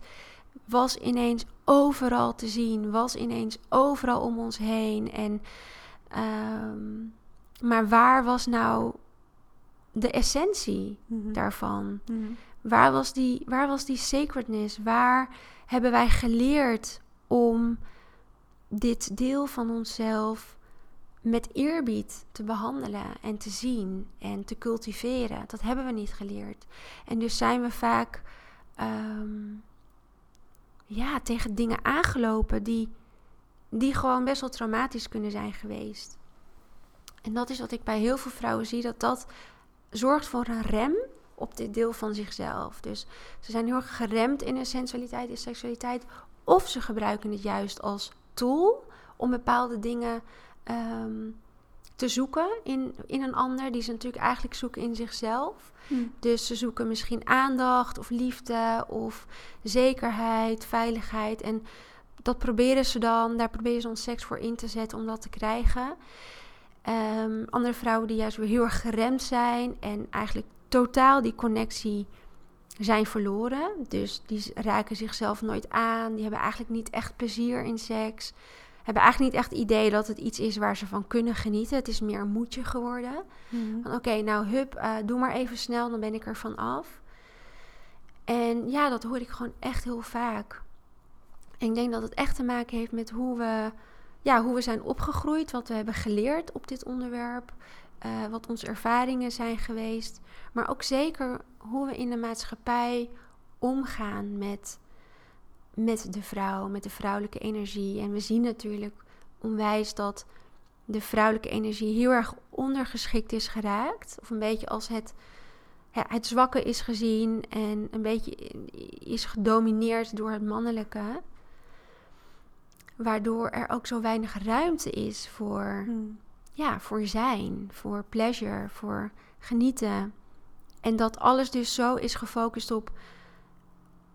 was ineens overal te zien, was ineens overal om ons heen. En, um, maar waar was nou de essentie mm -hmm. daarvan? Mm -hmm. Waar was, die, waar was die sacredness? Waar hebben wij geleerd om dit deel van onszelf met eerbied te behandelen en te zien en te cultiveren? Dat hebben we niet geleerd. En dus zijn we vaak um, ja, tegen dingen aangelopen die, die gewoon best wel traumatisch kunnen zijn geweest. En dat is wat ik bij heel veel vrouwen zie, dat dat zorgt voor een rem op dit deel van zichzelf. Dus ze zijn heel erg geremd in hun sensualiteit en seksualiteit. Of ze gebruiken het juist als tool om bepaalde dingen um, te zoeken in, in een ander. Die ze natuurlijk eigenlijk zoeken in zichzelf. Hmm. Dus ze zoeken misschien aandacht of liefde of zekerheid, veiligheid. En dat proberen ze dan, daar proberen ze ons seks voor in te zetten om dat te krijgen. Um, andere vrouwen die juist weer heel erg geremd zijn en eigenlijk totaal die connectie zijn verloren. Dus die raken zichzelf nooit aan. Die hebben eigenlijk niet echt plezier in seks. Hebben eigenlijk niet echt het idee dat het iets is waar ze van kunnen genieten. Het is meer een moedje geworden. Mm-hmm. Oké, okay, nou hup, uh, doe maar even snel, dan ben ik er van af. En ja, dat hoor ik gewoon echt heel vaak. En ik denk dat het echt te maken heeft met hoe we, ja, hoe we zijn opgegroeid, wat we hebben geleerd op dit onderwerp. Uh, wat onze ervaringen zijn geweest. Maar ook zeker hoe we in de maatschappij omgaan met, met de vrouw, met de vrouwelijke energie. En we zien natuurlijk onwijs dat de vrouwelijke energie heel erg ondergeschikt is geraakt. Of een beetje als het, ja, het zwakke is gezien en een beetje is gedomineerd door het mannelijke. Waardoor er ook zo weinig ruimte is voor. Hmm ja, voor zijn, voor pleasure, voor genieten. En dat alles dus zo is gefocust op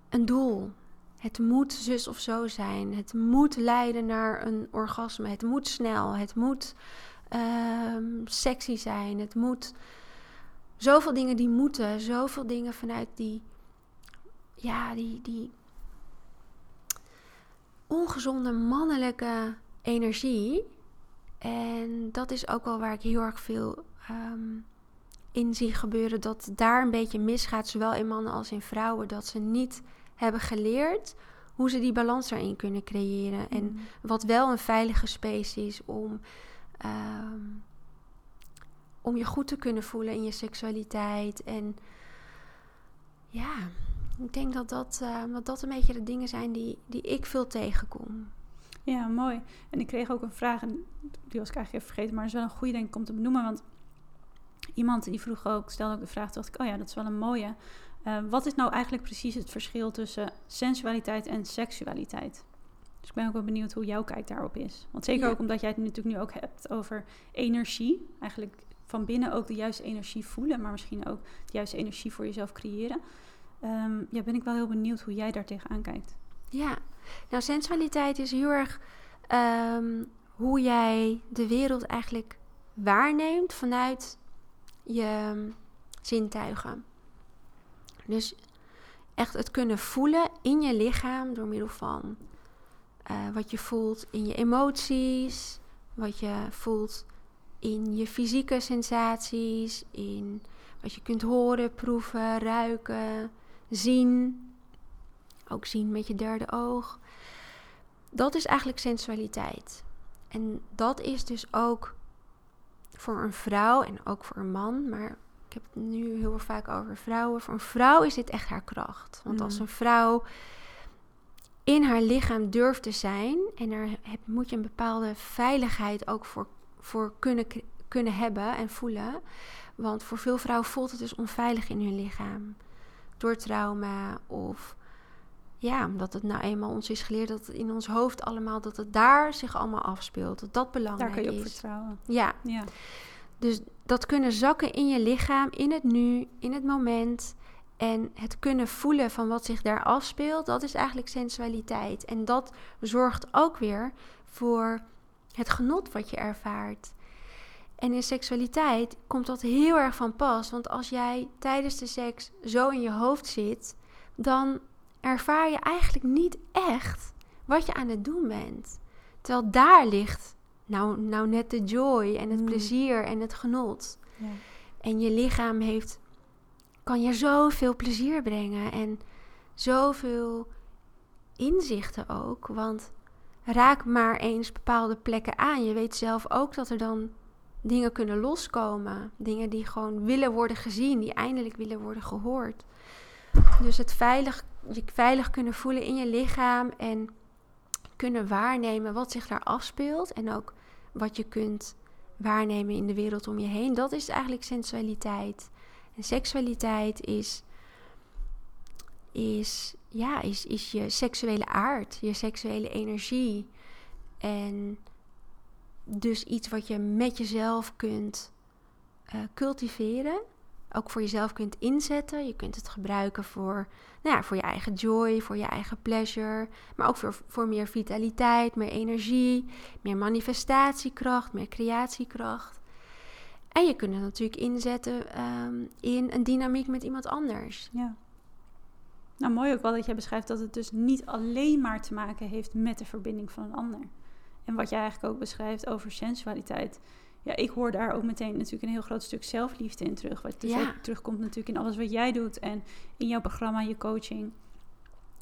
een doel. Het moet zus of zo zijn. Het moet leiden naar een orgasme. Het moet snel. Het moet um, sexy zijn. Het moet. Zoveel dingen die moeten. Zoveel dingen vanuit die. Ja, die. die ongezonde mannelijke energie. En dat is ook wel waar ik heel erg veel um, in zie gebeuren. Dat daar een beetje misgaat, zowel in mannen als in vrouwen. Dat ze niet hebben geleerd hoe ze die balans daarin kunnen creëren. En Mm. wat wel een veilige space is om, um, om je goed te kunnen voelen in je seksualiteit. En ja, ik denk dat dat, uh, dat, dat een beetje de dingen zijn die, die ik veel tegenkom. Ja, mooi. En ik kreeg ook een vraag, en die was ik eigenlijk even vergeten, maar het is wel een goede denk ik om te benoemen. Want iemand die vroeg ook, stelde ook de vraag, dacht ik, oh ja, dat is wel een mooie. Uh, wat is nou eigenlijk precies het verschil tussen sensualiteit en seksualiteit? Dus ik ben ook wel benieuwd hoe jouw kijk daarop is. Want zeker Ja. ook omdat jij het natuurlijk nu ook hebt over energie. Eigenlijk van binnen ook de juiste energie voelen, maar misschien ook de juiste energie voor jezelf creëren. Ehm, ja, ben ik wel heel benieuwd hoe jij daar tegenaan kijkt. Ja, nou sensualiteit is heel erg ehm, hoe jij de wereld eigenlijk waarneemt vanuit je ehm, zintuigen. Dus echt het kunnen voelen in je lichaam door middel van uh, wat je voelt in je emoties, wat je voelt in je fysieke sensaties, in wat je kunt horen, proeven, ruiken, zien. Ook zien met je derde oog. Dat is eigenlijk sensualiteit. En dat is dus ook voor een vrouw en ook voor een man, maar ik heb het nu heel vaak over vrouwen. Voor een vrouw is dit echt haar kracht. Want als mm. een vrouw in haar lichaam durft te zijn en daar moet je een bepaalde veiligheid ook voor, voor kunnen, kunnen hebben en voelen. Want voor veel vrouwen voelt het dus onveilig in hun lichaam. Door trauma of ja, omdat het nou eenmaal ons is geleerd dat het in ons hoofd allemaal, dat het daar zich allemaal afspeelt. Dat dat belangrijk is. Daar kun je op vertrouwen. Ja. ja. Dus dat kunnen zakken in je lichaam, in het nu, in het moment. En het kunnen voelen van wat zich daar afspeelt, dat is eigenlijk sensualiteit. En dat zorgt ook weer voor het genot wat je ervaart. En in seksualiteit komt dat heel erg van pas. Want als jij tijdens de seks zo in je hoofd zit, dan ervaar je eigenlijk niet echt wat je aan het doen bent. Terwijl daar ligt nou, nou net de joy en het mm. plezier en het genot. Ja. En je lichaam heeft, kan je zoveel plezier brengen en zoveel inzichten ook. Want raak maar eens bepaalde plekken aan. Je weet zelf ook dat er dan dingen kunnen loskomen. Dingen die gewoon willen worden gezien, die eindelijk willen worden gehoord. Dus het veilig, je veilig kunnen voelen in je lichaam en kunnen waarnemen wat zich daar afspeelt. En ook wat je kunt waarnemen in de wereld om je heen. Dat is eigenlijk sensualiteit. En seksualiteit is, is, ja, is, is je seksuele aard, je seksuele energie. En dus iets wat je met jezelf kunt uh, cultiveren ook voor jezelf kunt inzetten. Je kunt het gebruiken voor, nou ja, voor je eigen joy, voor je eigen pleasure. Maar ook voor, voor meer vitaliteit, meer energie, meer manifestatiekracht, meer creatiekracht. En je kunt het natuurlijk inzetten ehm, in een dynamiek met iemand anders. Ja. Nou, mooi ook wel dat jij beschrijft dat het dus niet alleen maar te maken heeft met de verbinding van een ander. En wat jij eigenlijk ook beschrijft over sensualiteit ja, ik hoor daar ook meteen natuurlijk een heel groot stuk zelfliefde in terug. Wat dus ook terugkomt natuurlijk in alles wat jij doet en in jouw programma, je coaching.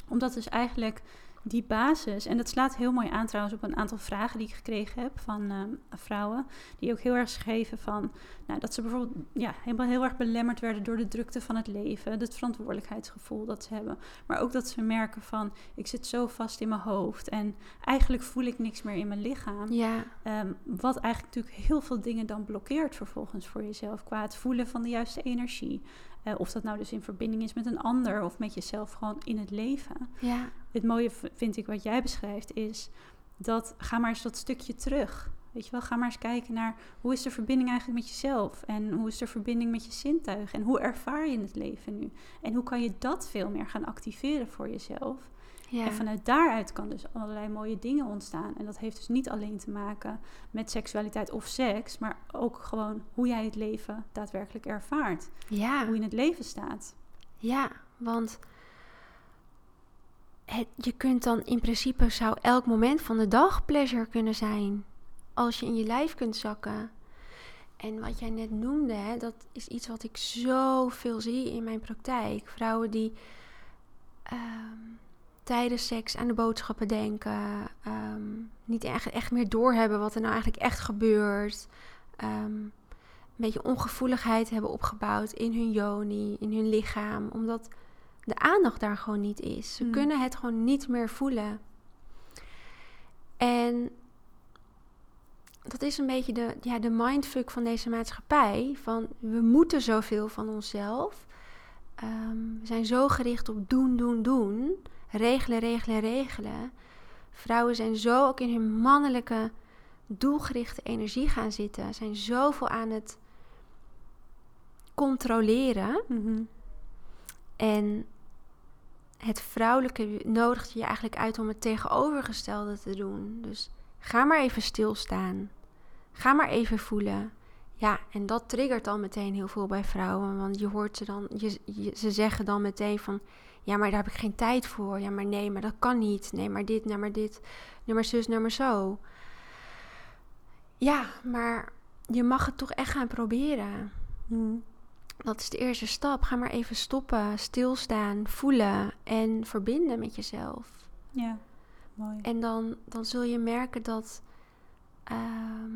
Omdat dus eigenlijk die basis, en dat slaat heel mooi aan trouwens op een aantal vragen die ik gekregen heb van uh, vrouwen, die ook heel erg schreven van nou, dat ze bijvoorbeeld ja, helemaal heel erg belemmerd werden door de drukte van het leven, het verantwoordelijkheidsgevoel dat ze hebben, maar ook dat ze merken van ik zit zo vast in mijn hoofd en eigenlijk voel ik niks meer in mijn lichaam. Ja. Um, wat eigenlijk natuurlijk heel veel dingen dan blokkeert vervolgens voor jezelf qua het voelen van de juiste energie. Uh, of dat nou dus in verbinding is met een ander of met jezelf gewoon in het leven. Ja. Het mooie vind ik wat jij beschrijft is dat ga maar eens dat stukje terug. Weet je wel, ga maar eens kijken naar hoe is de verbinding eigenlijk met jezelf en hoe is de verbinding met je zintuigen en hoe ervaar je het leven nu en hoe kan je dat veel meer gaan activeren voor jezelf. Ja. En vanuit daaruit kan dus allerlei mooie dingen ontstaan. En dat heeft dus niet alleen te maken met seksualiteit of seks, maar ook gewoon hoe jij het leven daadwerkelijk ervaart. Ja. Hoe je in het leven staat. Ja, want je kunt dan in principe zou elk moment van de dag pleasure kunnen zijn. Als je in je lijf kunt zakken. En wat jij net noemde, hè, dat is iets wat ik zoveel zie in mijn praktijk. Vrouwen die ehm, tijdens seks aan de boodschappen denken. Ehm, niet echt, echt meer doorhebben wat er nou eigenlijk echt gebeurt. Um, een beetje ongevoeligheid hebben opgebouwd in hun joni, in hun lichaam. Omdat de aandacht daar gewoon niet is. Ze hmm. kunnen het gewoon niet meer voelen. En dat is een beetje de, ja, de mindfuck van deze maatschappij. Van we moeten zoveel van onszelf. Ehm, we zijn zo gericht op doen, doen, doen. Regelen, regelen, regelen. Vrouwen zijn zo ook in hun mannelijke, doelgerichte energie gaan zitten. Zijn zoveel aan het controleren. Mhm. En het vrouwelijke nodigt je eigenlijk uit om het tegenovergestelde te doen. Dus ga maar even stilstaan. Ga maar even voelen. Ja, en dat triggert dan meteen heel veel bij vrouwen. Want je hoort ze dan, je, ze zeggen dan meteen van... Ja, maar daar heb ik geen tijd voor. Ja, maar nee, maar dat kan niet. Nee, maar dit, nee, maar dit. Maar zus, maar zo. Ja, maar je mag het toch echt gaan proberen. Mhm. Dat is de eerste stap. Ga maar even stoppen, stilstaan, voelen en verbinden met jezelf. Ja, mooi. En dan, dan zul je merken dat, ehm,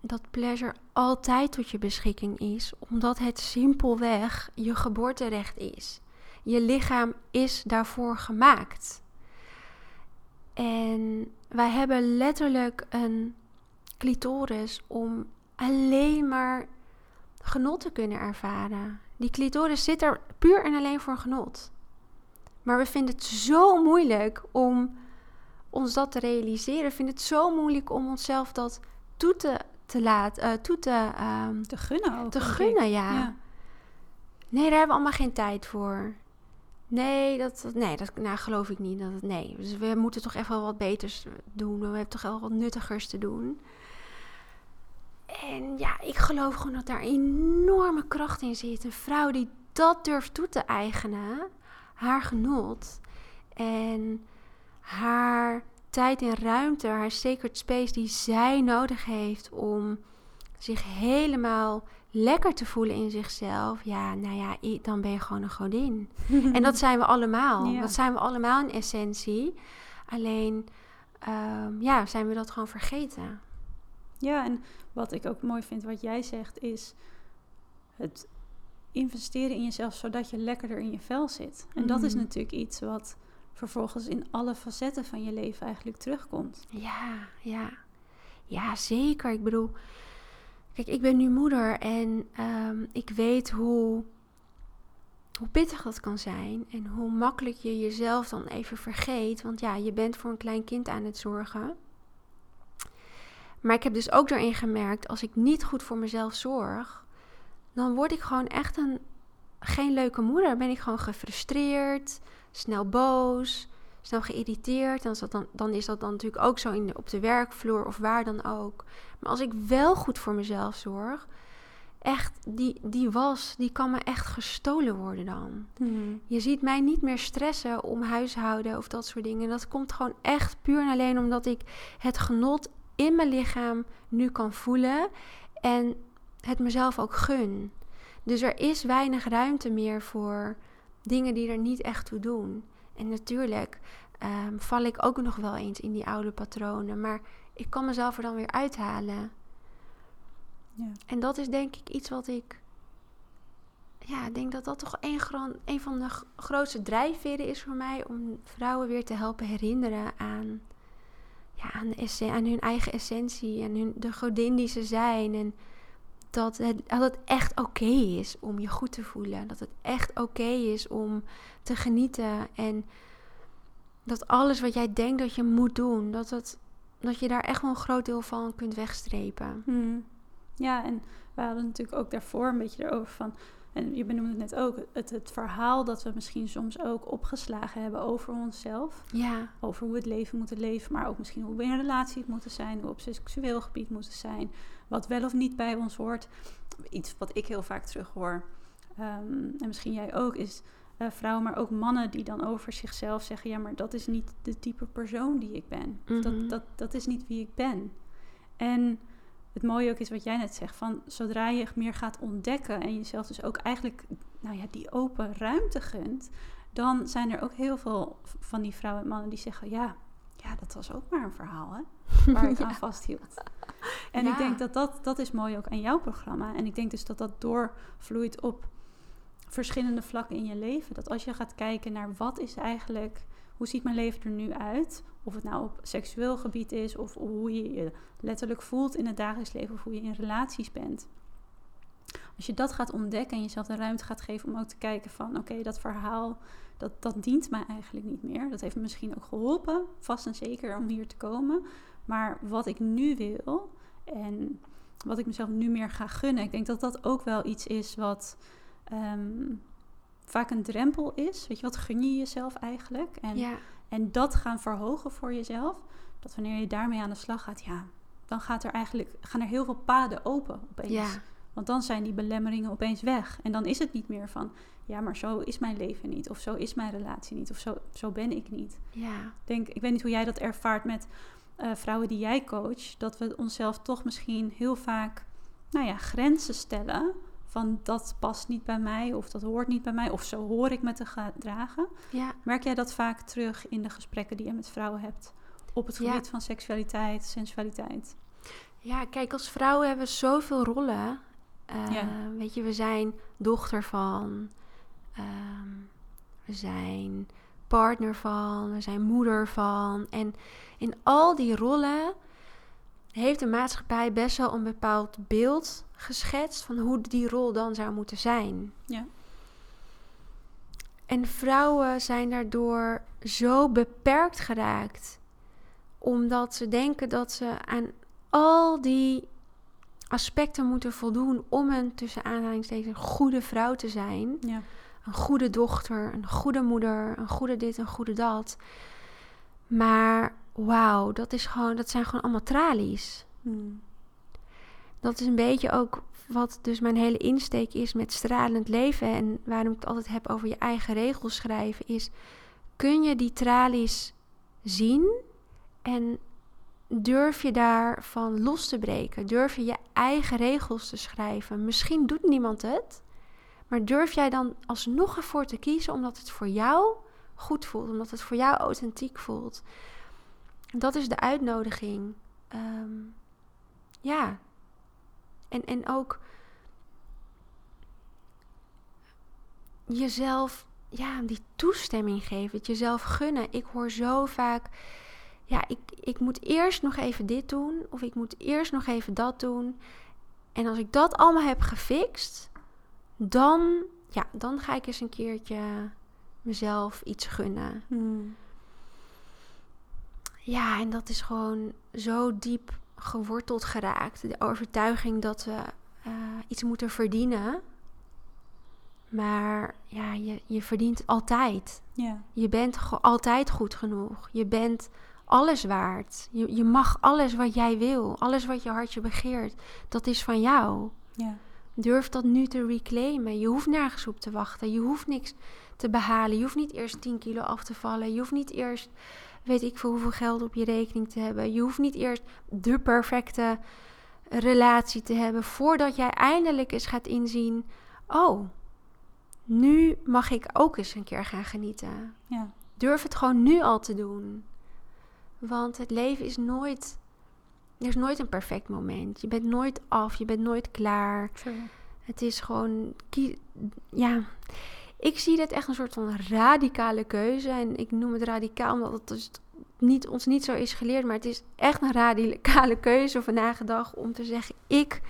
dat pleasure altijd tot je beschikking is, omdat het simpelweg je geboorterecht is. Je lichaam is daarvoor gemaakt. En wij hebben letterlijk een clitoris om alleen maar genot te kunnen ervaren. Die clitoris zit er puur en alleen voor genot. Maar we vinden het zo moeilijk om ons dat te realiseren. We vinden het zo moeilijk om onszelf dat toe te, te laten, eh, toe te, ehm, Te gunnen ook. te gunnen, ja. Ja. Nee, daar hebben we allemaal geen tijd voor. Nee, dat, nee, dat nou, geloof ik niet. Dat, nee, dus we moeten toch echt wel wat beters doen. We hebben toch wel wat nuttigers te doen. En ja, ik geloof gewoon dat daar enorme kracht in zit. Een vrouw die dat durft toe te eigenen, haar genot en haar tijd en ruimte, haar sacred space die zij nodig heeft om zich helemaal lekker te voelen in zichzelf. Ja, nou ja, dan ben je gewoon een godin. *laughs* En dat zijn we allemaal. Ja. Dat zijn we allemaal in essentie. Alleen, ehm, ja, zijn we dat gewoon vergeten. Ja, en wat ik ook mooi vind wat jij zegt is het investeren in jezelf zodat je lekkerder in je vel zit. En dat is Mhm. natuurlijk iets wat vervolgens in alle facetten van je leven eigenlijk terugkomt. Ja, ja. Ja, zeker. Ik bedoel, kijk, ik ben nu moeder en ehm, ik weet hoe, hoe pittig dat kan zijn. En hoe makkelijk je jezelf dan even vergeet. Want ja, je bent voor een klein kind aan het zorgen. Maar ik heb dus ook daarin gemerkt, als ik niet goed voor mezelf zorg, dan word ik gewoon echt een geen leuke moeder. Dan ben ik gewoon gefrustreerd, snel boos, snel geïrriteerd. Dan is dat dan, dan is dat dan natuurlijk ook zo in de, op de werkvloer of waar dan ook. Maar als ik wel goed voor mezelf zorg, echt, die, die was, die kan me echt gestolen worden dan. Je ziet mij niet meer stressen om huishouden of dat soort dingen. Dat komt gewoon echt puur en alleen omdat ik het genot in mijn lichaam nu kan voelen en het mezelf ook gun. Dus er is weinig ruimte meer voor dingen die er niet echt toe doen. En natuurlijk ehm, val ik ook nog wel eens in die oude patronen, maar ik kan mezelf er dan weer uithalen. Ja. En dat is denk ik iets wat ik. Ja, ik denk dat dat toch een, van de grootste drijfveren is voor mij om vrouwen weer te helpen herinneren aan, ja, aan, aan hun eigen essentie en hun, de godin die ze zijn. En dat het, dat het echt oké is om je goed te voelen. Dat het echt oké is om te genieten. En dat alles wat jij denkt dat je moet doen, dat, het, dat je daar echt wel een groot deel van kunt wegstrepen. Mhm. Ja, en we hadden natuurlijk ook daarvoor een beetje erover van... En je benoemde het net ook, het, het verhaal dat we misschien soms ook opgeslagen hebben over onszelf. Ja, Over hoe we het leven moeten leven, maar ook misschien hoe we in een relatie moeten zijn, hoe we op seksueel gebied moeten zijn, wat wel of niet bij ons hoort. Iets wat ik heel vaak terughoor, ehm, en misschien jij ook, is eh, vrouwen, maar ook mannen die dan over zichzelf zeggen: Ja, maar dat is niet de type persoon die ik ben. Of Mhm. dat, dat, dat is niet wie ik ben. En het mooie ook is wat jij net zegt: van zodra je meer gaat ontdekken en jezelf dus ook eigenlijk nou ja, die open ruimte gunt, dan zijn er ook heel veel van die vrouwen en mannen die zeggen: Ja, ja dat was ook maar een verhaal, hè? *laughs* Waar ik Ja. aan vasthield. *laughs* En Ja. ik denk dat, dat dat is mooi ook aan jouw programma. En ik denk dus dat dat doorvloeit op verschillende vlakken in je leven. Dat als je gaat kijken naar wat is eigenlijk, hoe ziet mijn leven er nu uit? Of het nou op seksueel gebied is, of hoe je je letterlijk voelt in het dagelijks leven, of hoe je in relaties bent. Als je dat gaat ontdekken en jezelf de ruimte gaat geven om ook te kijken van oké, dat verhaal, dat, dat dient mij eigenlijk niet meer. Dat heeft me misschien ook geholpen, vast en zeker om hier te komen. Maar wat ik nu wil en wat ik mezelf nu meer ga gunnen, ik denk dat dat ook wel iets is wat ehm, vaak een drempel is. Weet je, wat gun je jezelf eigenlijk? En, Ja, en dat gaan verhogen voor jezelf. Dat wanneer je daarmee aan de slag gaat, ja, dan gaat er eigenlijk, gaan er heel veel paden open opeens. ja, Want dan zijn die belemmeringen opeens weg. En dan is het niet meer van, ja, maar zo is mijn leven niet. Of zo is mijn relatie niet. Of zo, zo ben ik niet. ja, Ik denk, ik weet niet hoe jij dat ervaart met eh, vrouwen die jij coach. Dat we onszelf toch misschien heel vaak, nou ja, grenzen stellen. Van dat past niet bij mij. Of dat hoort niet bij mij. Of zo hoor ik me te gedragen. ja. Merk jij dat vaak terug in de gesprekken die je met vrouwen hebt? Op het Ja. gebied van seksualiteit, sensualiteit. Ja, kijk, als vrouwen hebben we zoveel rollen. Eh, Ja. Weet je, we zijn dochter van, ehm, we zijn partner van, we zijn moeder van. En in al die rollen heeft de maatschappij best wel een bepaald beeld geschetst van hoe die rol dan zou moeten zijn. Ja. En vrouwen zijn daardoor zo beperkt geraakt. Omdat ze denken dat ze aan al die aspecten moeten voldoen om een tussen aanhalingstekens goede vrouw te zijn. Ja. Een goede dochter, een goede moeder, een goede dit, een goede dat. Maar wauw, dat, is gewoon, dat zijn gewoon allemaal tralies. Hmm. Dat is een beetje ook wat dus mijn hele insteek is met stralend leven. En waarom ik het altijd heb over je eigen regels schrijven. Is kun je die tralies zien en durf je daarvan los te breken? Durf je je eigen regels te schrijven? Misschien doet niemand het. Maar durf jij dan alsnog ervoor te kiezen omdat het voor jou goed voelt, omdat het voor jou authentiek voelt? Dat is de uitnodiging. Ehm, ja. En, en ook jezelf ja, die toestemming geven, het jezelf gunnen. Ik hoor zo vaak, ja, ik, ik moet eerst nog even dit doen of ik moet eerst nog even dat doen. En als ik dat allemaal heb gefixt, dan, ja, dan ga ik eens een keertje mezelf iets gunnen. Hmm. Ja, en dat is gewoon zo diep geworteld geraakt. De overtuiging dat we eh, iets moeten verdienen. Maar ja, je, je verdient altijd. Ja. Je bent altijd goed genoeg. Je bent alles waard. Je, je mag alles wat jij wil. Alles wat je hartje begeert. Dat is van jou. Ja. Durf dat nu te reclaimen. Je hoeft nergens op te wachten. Je hoeft niks te behalen. Je hoeft niet eerst 10 kilo af te vallen. Je hoeft niet eerst, weet ik veel hoeveel geld op je rekening te hebben. Je hoeft niet eerst de perfecte relatie te hebben. Voordat jij eindelijk eens gaat inzien: oh, nu mag ik ook eens een keer gaan genieten. Ja. Durf het gewoon nu al te doen. Want het leven is nooit. Er is nooit een perfect moment. Je bent nooit af. Je bent nooit klaar. True. Het is gewoon. Ja. Ik zie dit echt een soort van radicale keuze. En ik noem het radicaal omdat het dus niet, ons niet zo is geleerd. Maar het is echt een radicale keuze vandaag de dag om te zeggen: Ik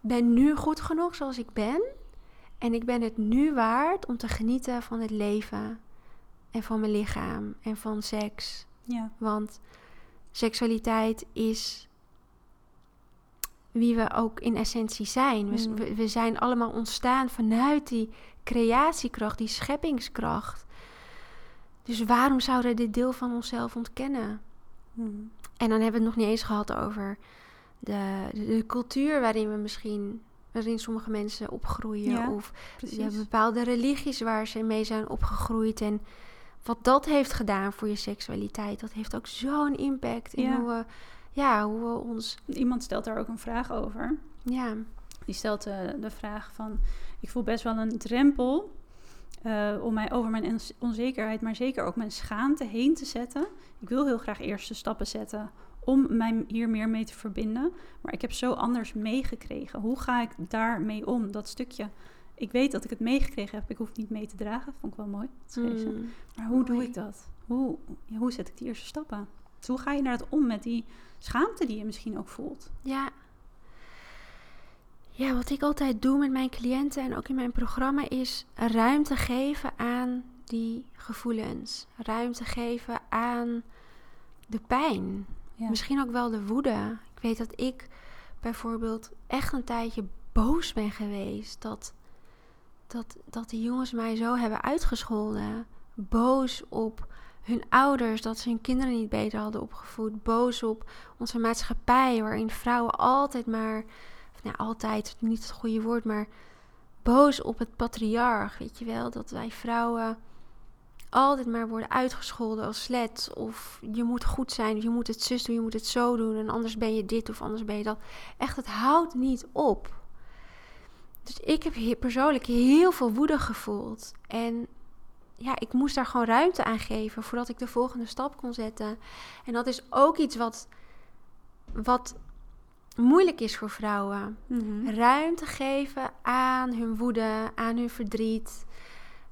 ben nu goed genoeg zoals ik ben. En ik ben het nu waard om te genieten van het leven. En van mijn lichaam. En van seks. Ja. Want seksualiteit is wie we ook in essentie zijn. We, Mm. we, we zijn allemaal ontstaan vanuit die creatiekracht, die scheppingskracht. Dus waarom zouden we dit deel van onszelf ontkennen? Hmm. En dan hebben we het nog niet eens gehad over de, de, de cultuur waarin we misschien, waarin sommige mensen opgroeien. Ja, of hebt bepaalde religies waar ze mee zijn opgegroeid. En wat dat heeft gedaan voor je seksualiteit, dat heeft ook zo'n impact in Ja. hoe we, ja, hoe we ons. Iemand stelt daar ook een vraag over. Ja, Die stelt eh, de vraag van... Ik voel best wel een drempel eh, om mij over mijn onzekerheid... maar zeker ook mijn schaamte heen te zetten. Ik wil heel graag eerste stappen zetten om mij hier meer mee te verbinden. Maar ik heb zo anders meegekregen. Hoe ga ik daarmee om? Dat stukje... Ik weet dat ik het meegekregen heb. Ik hoef het niet mee te dragen. Vond ik wel mooi. Dat schreef ze. Mm. Maar hoe doe ik dat? Hoe, ja, hoe zet ik die eerste stappen? Dus hoe ga je inderdaad om met die schaamte die je misschien ook voelt? ja. Ja, wat ik altijd doe met mijn cliënten en ook in mijn programma is ruimte geven aan die gevoelens. Ruimte geven aan de pijn. Ja. Misschien ook wel de woede. Ik weet dat ik bijvoorbeeld echt een tijdje boos ben geweest. Dat dat, dat die jongens mij zo hebben uitgescholden. Boos op hun ouders dat ze hun kinderen niet beter hadden opgevoed. Boos op onze maatschappij, waarin vrouwen altijd maar, nou altijd niet het goede woord, maar boos op het patriarch. Weet je wel, dat wij vrouwen altijd maar worden uitgescholden als slet. Of je moet goed zijn, of je moet het zus doen, je moet het zo doen. En anders ben je dit of anders ben je dat. Echt, het houdt niet op. Dus ik heb persoonlijk heel veel woede gevoeld. En ja, ik moest daar gewoon ruimte aan geven voordat ik de volgende stap kon zetten. En dat is ook iets wat, wat moeilijk is voor vrouwen. Mhm. Ruimte geven aan hun woede, aan hun verdriet.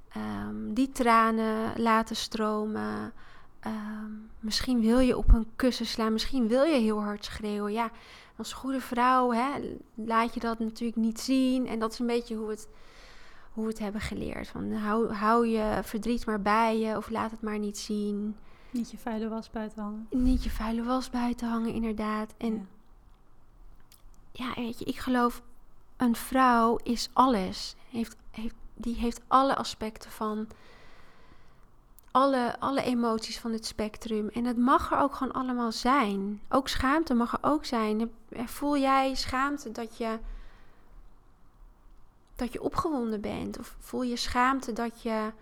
Ehm, die tranen laten stromen. Ehm, misschien wil je op een kussen slaan, misschien wil je heel hard schreeuwen. Ja, als goede vrouw hè, laat je dat natuurlijk niet zien. En dat is een beetje hoe we het, hoe we het hebben geleerd. Van, hou, hou je verdriet maar bij je of laat het maar niet zien. Niet je vuile was buiten hangen. Niet je vuile was buiten hangen, inderdaad. En Ja. Ja, weet je, ik geloof, een vrouw is alles. Heeft, heeft, die heeft alle aspecten van alle, alle emoties van het spectrum. En het mag er ook gewoon allemaal zijn. Ook schaamte mag er ook zijn. Voel jij schaamte dat je, dat je opgewonden bent? Of voel je schaamte dat je,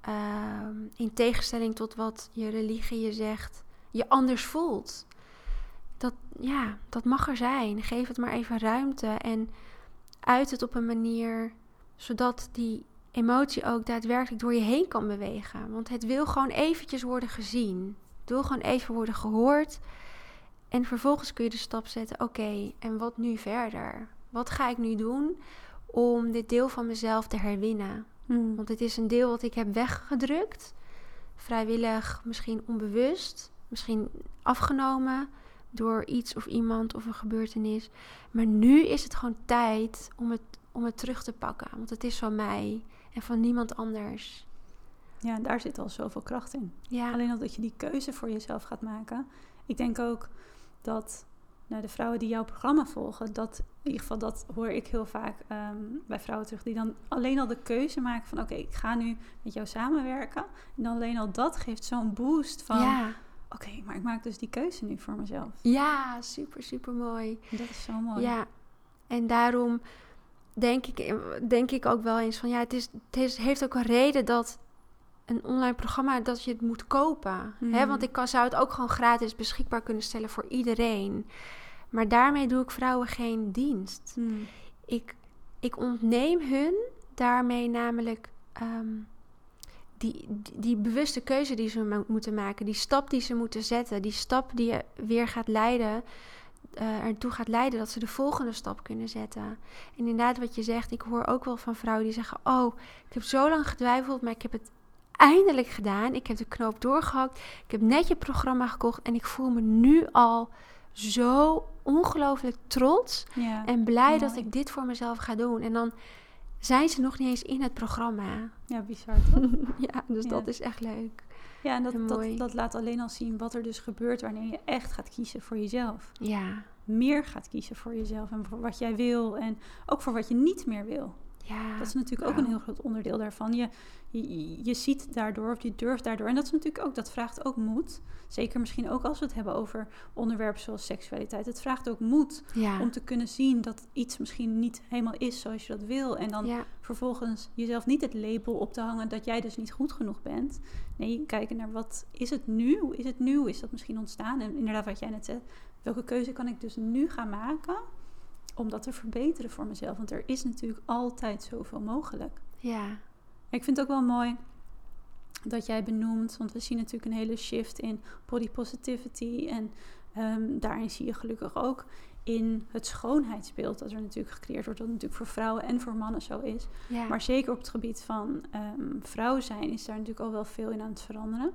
ehm, in tegenstelling tot wat je religie je zegt, je anders voelt? Dat, ja, dat mag er zijn. Geef het maar even ruimte en uit het op een manier zodat die emotie ook daadwerkelijk door je heen kan bewegen. Want het wil gewoon eventjes worden gezien. Het wil gewoon even worden gehoord. En vervolgens kun je de stap zetten: oké, en wat nu verder? Wat ga ik nu doen om dit deel van mezelf te herwinnen? Mhm. Want het is een deel wat ik heb weggedrukt. Vrijwillig, misschien onbewust, misschien afgenomen door iets of iemand of een gebeurtenis. Maar nu is het gewoon tijd om het, om het terug te pakken. Want het is van mij en van niemand anders. Ja, daar zit al zoveel kracht in. Ja, Alleen al dat je die keuze voor jezelf gaat maken. Ik denk ook dat nou, de vrouwen die jouw programma volgen, dat in ieder geval dat hoor ik heel vaak ehm, bij vrouwen terug, die dan alleen al de keuze maken van oké, ik ga nu met jou samenwerken. En dan alleen al dat geeft zo'n boost van ja. Oké, maar ik maak dus die keuze nu voor mezelf. ja super, super mooi. Dat is zo mooi. Ja, en daarom denk ik, denk ik ook wel eens van ja, het, is, het is, heeft ook een reden dat een online programma dat je het moet kopen. Hè? Mhm. Want ik kan, zou het ook gewoon gratis beschikbaar kunnen stellen voor iedereen. Maar daarmee doe ik vrouwen geen dienst. Hmm. Ik, ik ontneem hun daarmee namelijk ehm, die, die, bewuste keuze die ze mo- moeten maken, die stap die ze moeten zetten, die stap die je weer gaat leiden, eh, ertoe gaat leiden dat ze de volgende stap kunnen zetten. En inderdaad, wat je zegt, ik hoor ook wel van vrouwen die zeggen: Oh, ik heb zo lang getwijfeld, maar ik heb het eindelijk gedaan. Ik heb de knoop doorgehakt. Ik heb net je programma gekocht en ik voel me nu al zo ongelooflijk trots Ja. en blij dat ik dit voor mezelf ga doen. En dan zijn ze nog niet eens in het programma. ja, bizar toch? *laughs* ja, dus Ja. dat is echt leuk. Ja, en dat, En dat, dat laat alleen al zien wat er dus gebeurt wanneer je echt gaat kiezen voor jezelf. Ja, Meer gaat kiezen voor jezelf en voor wat jij wil en ook voor wat je niet meer wil. Ja. Dat is natuurlijk ook een heel groot onderdeel daarvan. Je, je, je ziet daardoor of je durft daardoor. En dat is natuurlijk ook, dat vraagt ook moed. Zeker misschien ook als we het hebben over onderwerpen zoals seksualiteit. Het vraagt ook moed ja. om te kunnen zien dat iets misschien niet helemaal is zoals je dat wil. En dan ja. vervolgens jezelf niet het label op te hangen dat jij dus niet goed genoeg bent. Nee, kijken naar wat is het nu? Is het nu? Is dat misschien ontstaan? En inderdaad, wat jij net zei, welke keuze kan ik dus nu gaan maken om dat te verbeteren voor mezelf? Want er is natuurlijk altijd zoveel mogelijk. ja. Ik vind het ook wel mooi dat jij benoemt, want we zien natuurlijk een hele shift in body positivity. En ehm, daarin zie je gelukkig ook in het schoonheidsbeeld dat er natuurlijk gecreëerd wordt, wat natuurlijk voor vrouwen en voor mannen zo is. ja. Maar zeker op het gebied van ehm, vrouw zijn is daar natuurlijk al wel veel in aan het veranderen.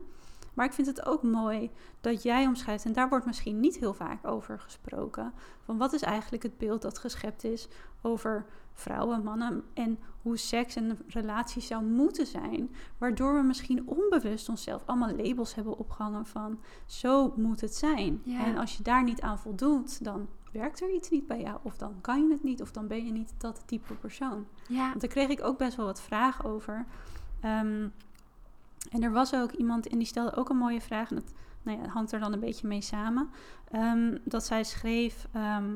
Maar ik vind het ook mooi dat jij omschrijft, en daar wordt misschien niet heel vaak over gesproken, van wat is eigenlijk het beeld dat geschept is over vrouwen, mannen en hoe seks en relaties zou moeten zijn, waardoor we misschien onbewust onszelf allemaal labels hebben opgehangen van zo moet het zijn. Ja. En als je daar niet aan voldoet, dan werkt er iets niet bij jou. Of dan kan je het niet, of dan ben je niet dat type persoon. Ja. Want daar kreeg ik ook best wel wat vragen over. Ehm, en er was ook iemand en die stelde ook een mooie vraag. En dat nou ja, hangt er dan een beetje mee samen. Ehm, dat zij schreef, ehm,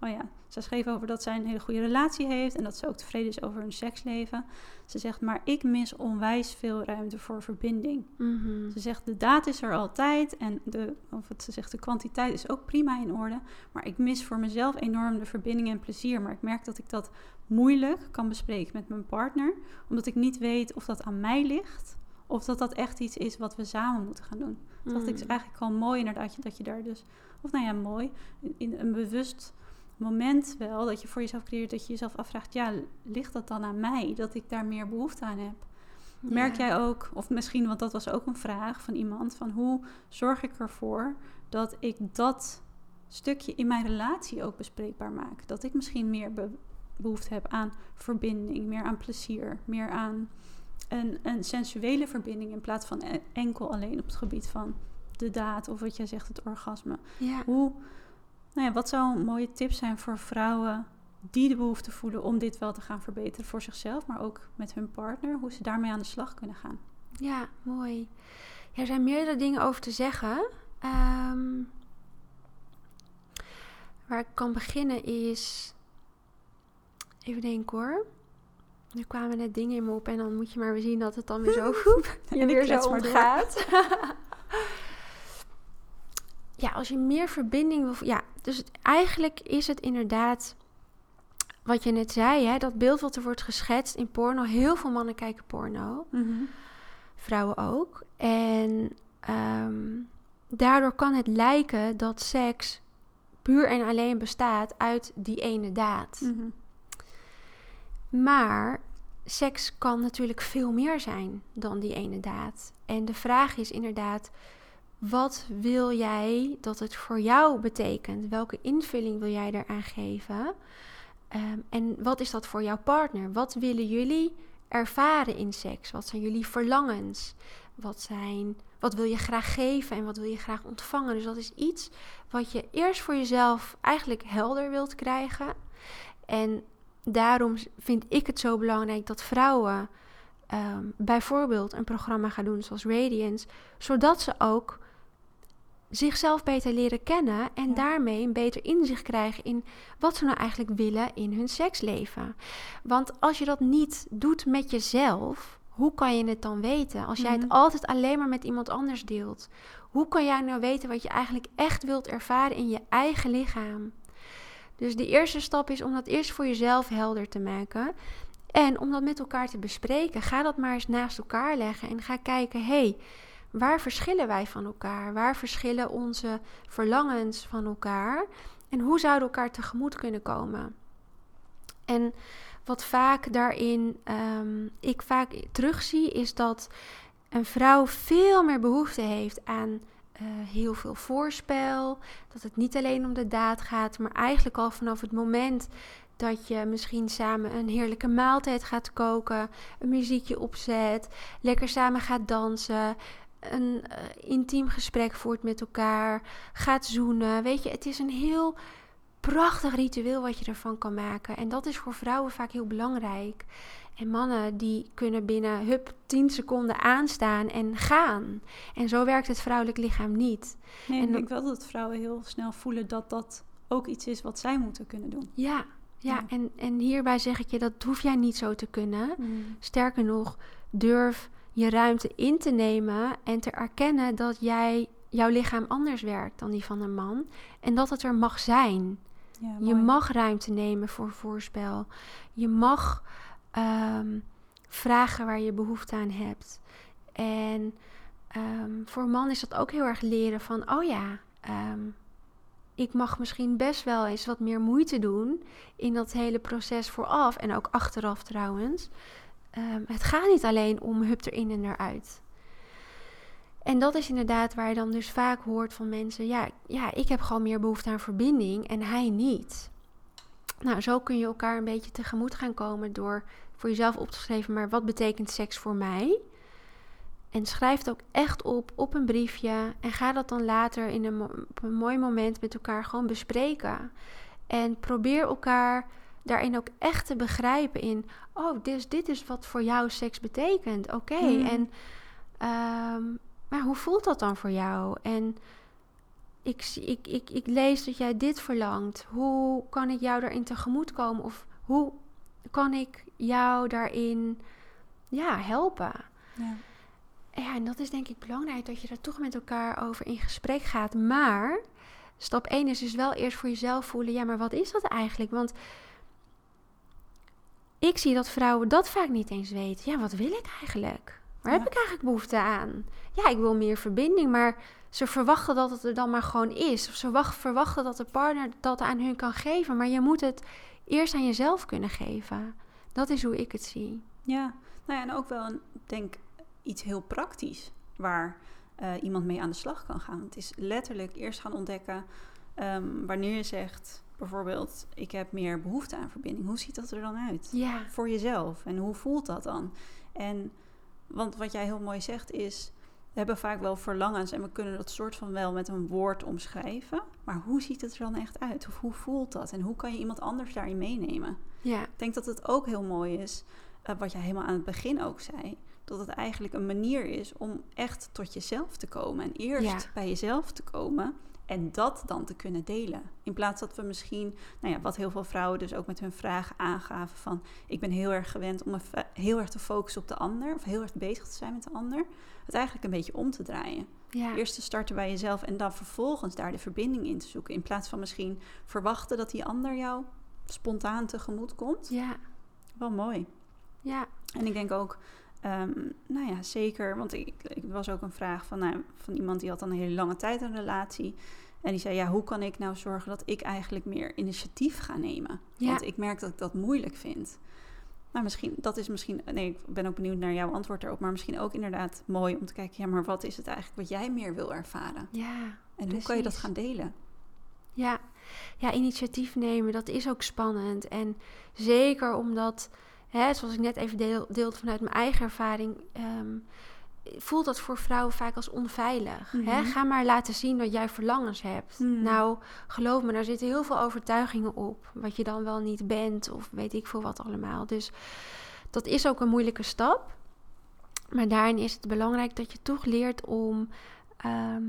oh ja, zij schreef over dat zij een hele goede relatie heeft en dat ze ook tevreden is over hun seksleven. Ze zegt, maar ik mis onwijs veel ruimte voor verbinding. Mhm. Ze zegt, de daad is er altijd en de, of het, ze zegt, de kwantiteit is ook prima in orde. Maar ik mis voor mezelf enorm de verbinding en plezier. Maar ik merk dat ik dat moeilijk kan bespreken met mijn partner, omdat ik niet weet of dat aan mij ligt of dat dat echt iets is wat we samen moeten gaan doen. Dat dacht ik is Mm. eigenlijk al mooi inderdaad, dat je daar dus... Of nou ja, mooi. In, in een bewust moment wel, dat je voor jezelf creëert, dat je jezelf afvraagt... Ja, ligt dat dan aan mij, dat ik daar meer behoefte aan heb? Merk jij ook, of misschien, want dat was ook een vraag van iemand... van hoe zorg ik ervoor dat ik dat stukje in mijn relatie ook bespreekbaar maak? Dat ik misschien meer be- behoefte heb aan verbinding, meer aan plezier, meer aan een, een sensuele verbinding in plaats van e- enkel alleen op het gebied van de daad of wat jij zegt, het orgasme. Ja. Hoe, nou ja, wat zou een mooie tip zijn voor vrouwen die de behoefte voelen om dit wel te gaan verbeteren voor zichzelf, maar ook met hun partner, hoe ze daarmee aan de slag kunnen gaan? Ja, mooi. Ja, er zijn meerdere dingen over te zeggen. Ehm, waar ik kan beginnen is. Even denken hoor. Er kwamen net dingen in me op en dan moet je maar weer zien dat het dan weer zo *laughs* goed je En weer zo ontgaat. *laughs* ja, als je meer verbinding wil. Ja, dus eigenlijk is het inderdaad. Wat je net zei, hè, dat beeld wat er wordt geschetst in porno. Heel veel mannen kijken porno vrouwen ook. En ehm, daardoor kan het lijken dat seks puur en alleen bestaat uit die ene daad. Mhm. Maar seks kan natuurlijk veel meer zijn dan die ene daad. En de vraag is inderdaad, wat wil jij dat het voor jou betekent? Welke invulling wil jij eraan geven? Ehm, en wat is dat voor jouw partner? Wat willen jullie ervaren in seks? Wat zijn jullie verlangens? Wat, zijn, wat wil je graag geven en wat wil je graag ontvangen? Dus dat is iets wat je eerst voor jezelf eigenlijk helder wilt krijgen. En daarom vind ik het zo belangrijk dat vrouwen ehm, bijvoorbeeld een programma gaan doen zoals Radiance, zodat ze ook zichzelf beter leren kennen en Ja. daarmee een beter inzicht krijgen in wat ze nou eigenlijk willen in hun seksleven. Want als je dat niet doet met jezelf, hoe kan je het dan weten? Als jij het Mhm. altijd alleen maar met iemand anders deelt, hoe kan jij nou weten wat je eigenlijk echt wilt ervaren in je eigen lichaam? Dus de eerste stap is om dat eerst voor jezelf helder te maken. En om dat met elkaar te bespreken. Ga dat maar eens naast elkaar leggen en ga kijken: hey, waar verschillen wij van elkaar? Waar verschillen onze verlangens van elkaar? En hoe zouden we elkaar tegemoet kunnen komen? En wat vaak daarin ehm, ik vaak terugzie, is dat een vrouw veel meer behoefte heeft aan eh, heel veel voorspel. Dat het niet alleen om de daad gaat, maar eigenlijk al vanaf het moment dat je misschien samen een heerlijke maaltijd gaat koken, een muziekje opzet, lekker samen gaat dansen, een eh, intiem gesprek voert met elkaar, gaat zoenen. Weet je, het is een heel prachtig ritueel wat je ervan kan maken. En dat is voor vrouwen vaak heel belangrijk. En mannen die kunnen binnen hup 10 seconden aanstaan en gaan. En zo werkt het vrouwelijk lichaam niet. Nee, En ik denk wel dat vrouwen heel snel voelen dat dat ook iets is wat zij moeten kunnen doen. Ja, ja, Ja. En, en hierbij zeg ik je, dat hoef jij niet zo te kunnen. Sterker nog, durf je ruimte in te nemen en te erkennen dat jij, jouw lichaam anders werkt dan die van een man. En dat het er mag zijn. Ja, Je mag ruimte nemen voor voorspel. Je mag ehm, vragen waar je behoefte aan hebt. En ehm, voor een man is dat ook heel erg leren van, oh ja, ehm, ik mag misschien best wel eens wat meer moeite doen in dat hele proces vooraf en ook achteraf trouwens. Het gaat niet alleen om hup erin en eruit. En dat is inderdaad waar je dan dus vaak hoort van mensen: ja, ja, ik heb gewoon meer behoefte aan verbinding en hij niet. Nou, zo kun je elkaar een beetje tegemoet gaan komen door voor jezelf op te schrijven: maar wat betekent seks voor mij? En schrijf het ook echt op op een briefje. En ga dat dan later in een, op een mooi moment met elkaar gewoon bespreken. En probeer elkaar daarin ook echt te begrijpen in... oh, dus dit is wat voor jou seks betekent. Oké, Mhm. en ehm, maar hoe voelt dat dan voor jou? En ik, ik, ik, ik lees dat jij dit verlangt. Hoe kan ik jou daarin tegemoet komen? Of hoe kan ik jou daarin ja, helpen? Ja. Ja, en dat is denk ik belangrijk dat je er toch met elkaar over in gesprek gaat. Maar stap 1 is dus wel eerst voor jezelf voelen: ja, maar wat is dat eigenlijk? Want ik zie dat vrouwen dat vaak niet eens weten. Ja, wat wil ik eigenlijk? Waar Ja. heb ik eigenlijk behoefte aan? Ja, ik wil meer verbinding, maar ze verwachten dat het er dan maar gewoon is. Of ze wacht, verwachten dat de partner dat aan hun kan geven. Maar je moet het eerst aan jezelf kunnen geven. Dat is hoe ik het zie. Ja, nou ja, en ook wel een, denk iets heel praktisch waar eh, iemand mee aan de slag kan gaan. Het is letterlijk eerst gaan ontdekken ehm, wanneer je zegt, bijvoorbeeld, ik heb meer behoefte aan verbinding. Hoe ziet dat er dan uit? Ja, Voor jezelf. En hoe voelt dat dan? En, want wat jij heel mooi zegt is, we hebben vaak wel verlangens en we kunnen dat soort van wel met een woord omschrijven. Maar hoe ziet het er dan echt uit? Of hoe voelt dat? En hoe kan je iemand anders daarin meenemen? ja, Ik denk dat het ook heel mooi is, eh, wat jij helemaal aan het begin ook zei, dat het eigenlijk een manier is om echt tot jezelf te komen. En eerst Ja. bij jezelf te komen en dat dan te kunnen delen. In plaats dat we misschien, nou ja, wat heel veel vrouwen dus ook met hun vragen aangaven van, ik ben heel erg gewend om heel erg te focussen op de ander, of heel erg bezig te zijn met de ander, het eigenlijk een beetje om te draaien. ja. Eerst te starten bij jezelf en dan vervolgens daar de verbinding in te zoeken. In plaats van misschien verwachten dat die ander jou spontaan tegemoet komt. Ja, Wel mooi. ja, En ik denk ook, ehm, nou ja, zeker. Want ik, ik was ook een vraag van, nou, van iemand die had al een hele lange tijd een relatie. En die zei, ja, hoe kan ik nou zorgen dat ik eigenlijk meer initiatief ga nemen? Ja. Want ik merk dat ik dat moeilijk vind. Maar misschien, dat is misschien, nee, ik ben ook benieuwd naar jouw antwoord daarop. Maar misschien ook inderdaad mooi om te kijken, ja, maar wat is het eigenlijk wat jij meer wil ervaren? ja. En hoe kan je dat gaan delen? Ja, ja, initiatief nemen, dat is ook spannend. En zeker omdat, hè, zoals ik net even deel, deelde vanuit mijn eigen ervaring, ehm, voelt dat voor vrouwen vaak als onveilig. hè? Mhm. Ga maar laten zien dat jij verlangens hebt. Mhm. Nou, geloof me, daar zitten heel veel overtuigingen op. Wat je dan wel niet bent of weet ik veel wat allemaal. Dus dat is ook een moeilijke stap. Maar daarin is het belangrijk dat je toch leert om ehm,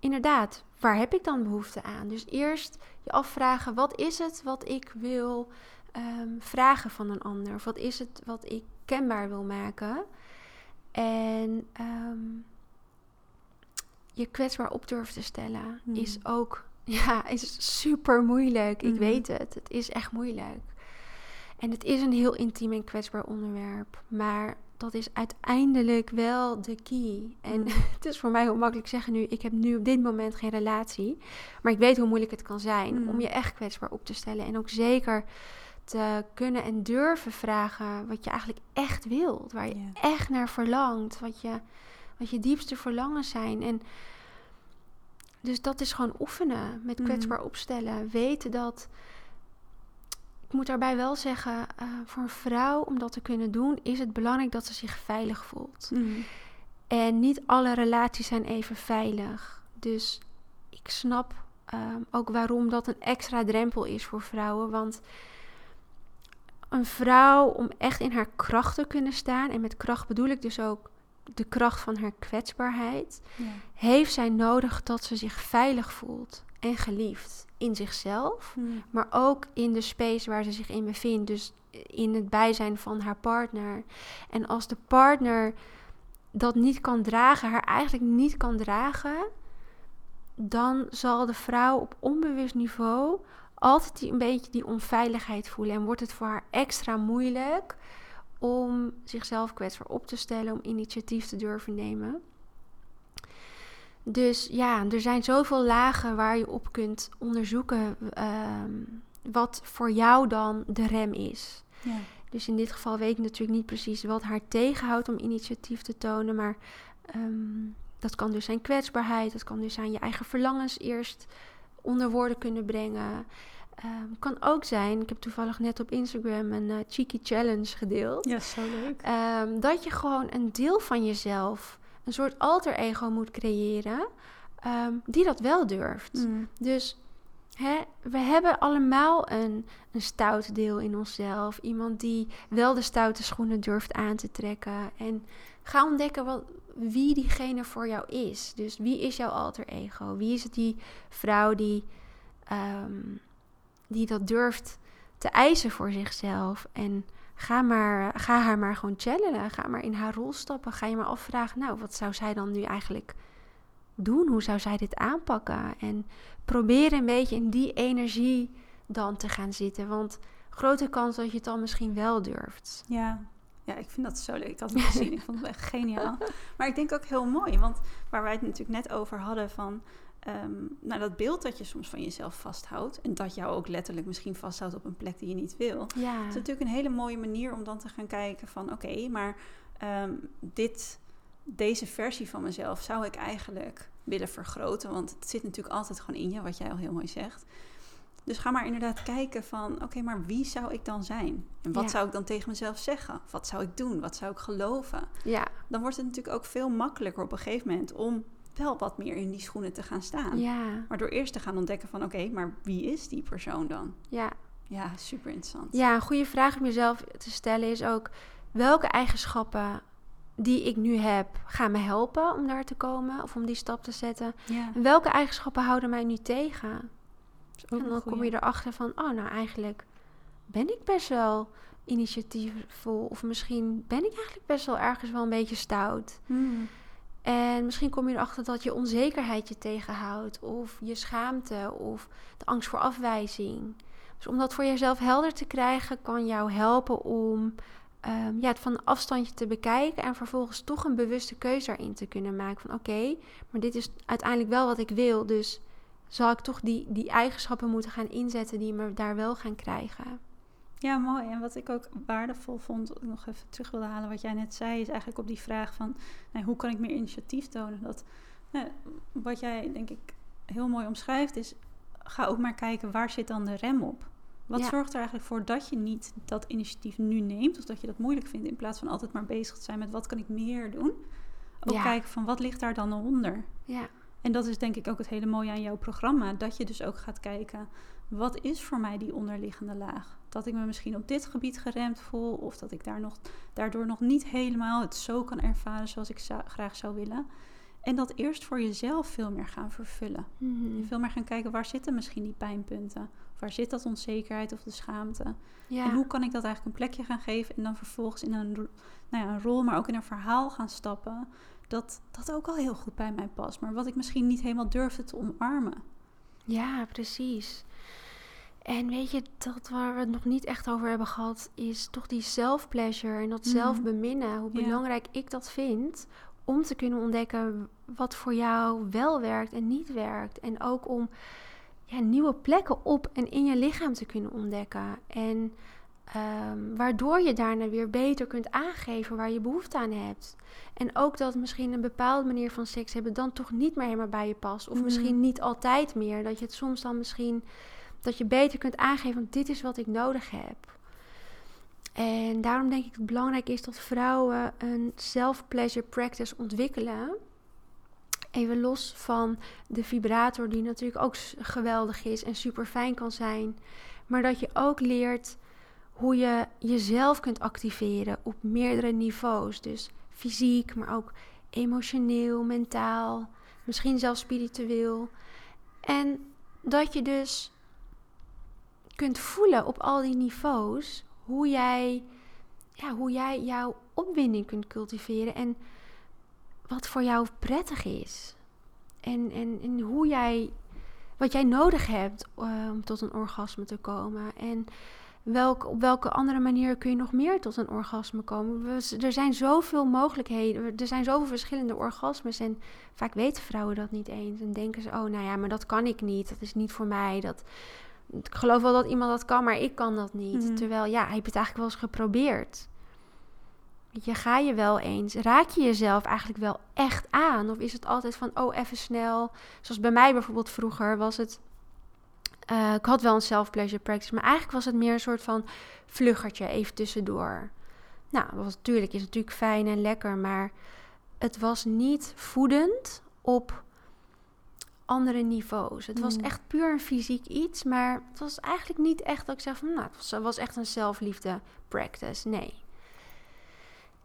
inderdaad, waar heb ik dan behoefte aan? Dus eerst je afvragen, wat is het wat ik wil ehm, vragen van een ander? Of wat is het wat ik kenbaar wil maken? En ehm, je kwetsbaar op durven te stellen Hmm. is ook, *laughs* ja, is super moeilijk. Ik Mhm. weet het. Het is echt moeilijk. En het is een heel intiem en kwetsbaar onderwerp. Maar dat is uiteindelijk wel de key. En Mm. *laughs* het is voor mij heel makkelijk zeggen nu... ik heb nu op dit moment geen relatie. Maar ik weet hoe moeilijk het kan zijn... Mm. om je echt kwetsbaar op te stellen. En ook zeker te kunnen en durven vragen... wat je eigenlijk echt wilt. Waar je echt naar verlangt. Wat je, wat je diepste verlangens zijn. En dus dat is gewoon oefenen met Mhm. kwetsbaar opstellen. Weten dat... Ik moet daarbij wel zeggen, eh, voor een vrouw om dat te kunnen doen, is het belangrijk dat ze zich veilig voelt. Mhm. En niet alle relaties zijn even veilig. Dus ik snap ehm, ook waarom dat een extra drempel is voor vrouwen. Want een vrouw om echt in haar kracht te kunnen staan, en met kracht bedoel ik dus ook de kracht van haar kwetsbaarheid, Ja. heeft zij nodig dat ze zich veilig voelt en geliefd in zichzelf maar ook in de space waar ze zich in bevindt. Dus in het bijzijn van haar partner. En als de partner dat niet kan dragen, haar eigenlijk niet kan dragen, dan zal de vrouw op onbewust niveau altijd die, een beetje die onveiligheid voelen. En wordt het voor haar extra moeilijk om zichzelf kwetsbaar op te stellen, om initiatief te durven nemen. Dus ja, er zijn zoveel lagen waar je op kunt onderzoeken ehm, wat voor jou dan de rem is. Ja. Dus in dit geval weet ik natuurlijk niet precies wat haar tegenhoudt om initiatief te tonen, maar ehm, dat kan dus zijn kwetsbaarheid, dat kan dus zijn je eigen verlangens eerst onder woorden kunnen brengen. Ehm, kan ook zijn, ik heb toevallig net op Instagram een eh, cheeky challenge gedeeld. ja, zo leuk. Ehm, dat je gewoon een deel van jezelf een soort alter ego moet creëren ehm, die dat wel durft. Mm. Dus hè, we hebben allemaal een, een stout deel in onszelf. Iemand die wel de stoute schoenen durft aan te trekken. En ga ontdekken wat, wie diegene voor jou is. Dus wie is jouw alter ego? Wie is het die vrouw die, ehm, die dat durft te eisen voor zichzelf? En ga, maar, ga haar maar gewoon challenen. Ga maar in haar rol stappen. Ga je maar afvragen, nou, wat zou zij dan nu eigenlijk doen? Hoe zou zij dit aanpakken? En probeer een beetje in die energie dan te gaan zitten. Want grote kans dat je het dan misschien wel durft. Ja. Ja, ik vind dat zo leuk. Ik had het gezien. ik vond het echt geniaal. *laughs* Maar ik denk ook heel mooi. Want waar wij het natuurlijk net over hadden van... ehm, nou, dat beeld dat je soms van jezelf vasthoudt... en dat jou ook letterlijk misschien vasthoudt op een plek die je niet wil... Ja, Het is natuurlijk een hele mooie manier om dan te gaan kijken van... oké, maar ehm, dit, deze versie van mezelf zou ik eigenlijk willen vergroten. Want het zit natuurlijk altijd gewoon in je, wat jij al heel mooi zegt. Dus ga maar inderdaad kijken van... oké, maar wie zou ik dan zijn? En wat Ja. zou ik dan tegen mezelf zeggen? Wat zou ik doen? Wat zou ik geloven? ja, Dan wordt het natuurlijk ook veel makkelijker op een gegeven moment... om wel wat meer in die schoenen te gaan staan. ja, Maar door eerst te gaan ontdekken van... oké, maar wie is die persoon dan? ja. Ja, super interessant. Ja, een goede vraag om jezelf te stellen is ook... welke eigenschappen die ik nu heb gaan me helpen om daar te komen... of om die stap te zetten? Ja. En welke eigenschappen houden mij nu tegen? Ook En dan kom je erachter van... oh, nou eigenlijk ben ik best wel initiatiefvol... of misschien ben ik eigenlijk best wel ergens wel een beetje stout... Hmm. En misschien kom je erachter dat je onzekerheid je tegenhoudt, of je schaamte, of de angst voor afwijzing. Dus om dat voor jezelf helder te krijgen, kan jou helpen om ehm, ja, het van een afstandje te bekijken en vervolgens toch een bewuste keuze daarin te kunnen maken. Van oké, maar dit is uiteindelijk wel wat ik wil, dus zal ik toch die, die eigenschappen moeten gaan inzetten die me daar wel gaan krijgen. Ja, mooi. En wat ik ook waardevol vond, wat ik nog even terug wilde halen wat jij net zei, is eigenlijk op die vraag van nou, hoe kan ik meer initiatief tonen? Dat, nou, wat jij denk ik heel mooi omschrijft is, ga ook maar kijken waar zit dan de rem op? Wat Ja. zorgt er eigenlijk voor dat je niet dat initiatief nu neemt, of dat je dat moeilijk vindt, in plaats van altijd maar bezig te zijn met wat kan ik meer doen? Ook Ja. kijken van wat ligt daar dan onder? Ja, En dat is denk ik ook het hele mooie aan jouw programma. Dat je dus ook gaat kijken, wat is voor mij die onderliggende laag? Dat ik me misschien op dit gebied geremd voel. Of dat ik daar nog, daardoor nog niet helemaal het zo kan ervaren zoals ik zou- graag zou willen. En dat eerst voor jezelf veel meer gaan vervullen. Mhm. Veel meer gaan kijken, waar zitten misschien die pijnpunten? Waar zit dat onzekerheid of de schaamte? ja. En hoe kan ik dat eigenlijk een plekje gaan geven? En dan vervolgens in een, nou ja, een rol, maar ook in een verhaal gaan stappen. Dat dat ook al heel goed bij mij past. Maar wat ik misschien niet helemaal durfde te omarmen. Ja, precies. En weet je, dat waar we het nog niet echt over hebben gehad, is toch die self-pleasure en dat Mhm. zelf beminnen. Hoe Ja. belangrijk ik dat vind om te kunnen ontdekken wat voor jou wel werkt en niet werkt. En ook om ja, nieuwe plekken op en in je lichaam te kunnen ontdekken. En ehm, waardoor je daarna weer beter kunt aangeven waar je behoefte aan hebt. En ook dat misschien een bepaalde manier van seks hebben dan toch niet meer helemaal bij je past. Of misschien niet altijd meer. Dat je het soms dan misschien dat je beter kunt aangeven, want dit is wat ik nodig heb. En daarom denk ik dat het belangrijk is dat vrouwen een self-pleasure practice ontwikkelen. Even los van de vibrator, die natuurlijk ook geweldig is en super fijn kan zijn. Maar dat je ook leert hoe je jezelf kunt activeren op meerdere niveaus. Dus fysiek, maar ook emotioneel, mentaal, misschien zelfs spiritueel. En dat je dus kunt voelen op al die niveaus hoe jij, ja, hoe jij jouw opwinding kunt cultiveren en wat voor jou prettig is. En, en, en hoe jij, wat jij nodig hebt eh, om tot een orgasme te komen. En welk, op welke andere manier kun je nog meer tot een orgasme komen? We, er zijn zoveel mogelijkheden, er zijn zoveel verschillende orgasmes. En vaak weten vrouwen dat niet eens. En denken ze, oh nou ja, maar dat kan ik niet. Dat is niet voor mij. Dat, ik geloof wel dat iemand dat kan, maar ik kan dat niet. Mhm. Terwijl, ja, heb je het eigenlijk wel eens geprobeerd? Je, ga je wel eens? Raak je jezelf eigenlijk wel echt aan? Of is het altijd van, oh, even snel? Zoals bij mij bijvoorbeeld vroeger was het... eh, ik had wel een self-pleasure practice, maar eigenlijk was het meer een soort van vluggertje, even tussendoor. Nou, was, natuurlijk is het natuurlijk fijn en lekker, maar het was niet voedend op andere niveaus. Het was Mm. echt puur een fysiek iets, maar het was eigenlijk niet echt dat ik zeg van, nou, het was, het was echt een zelfliefde practice. Nee.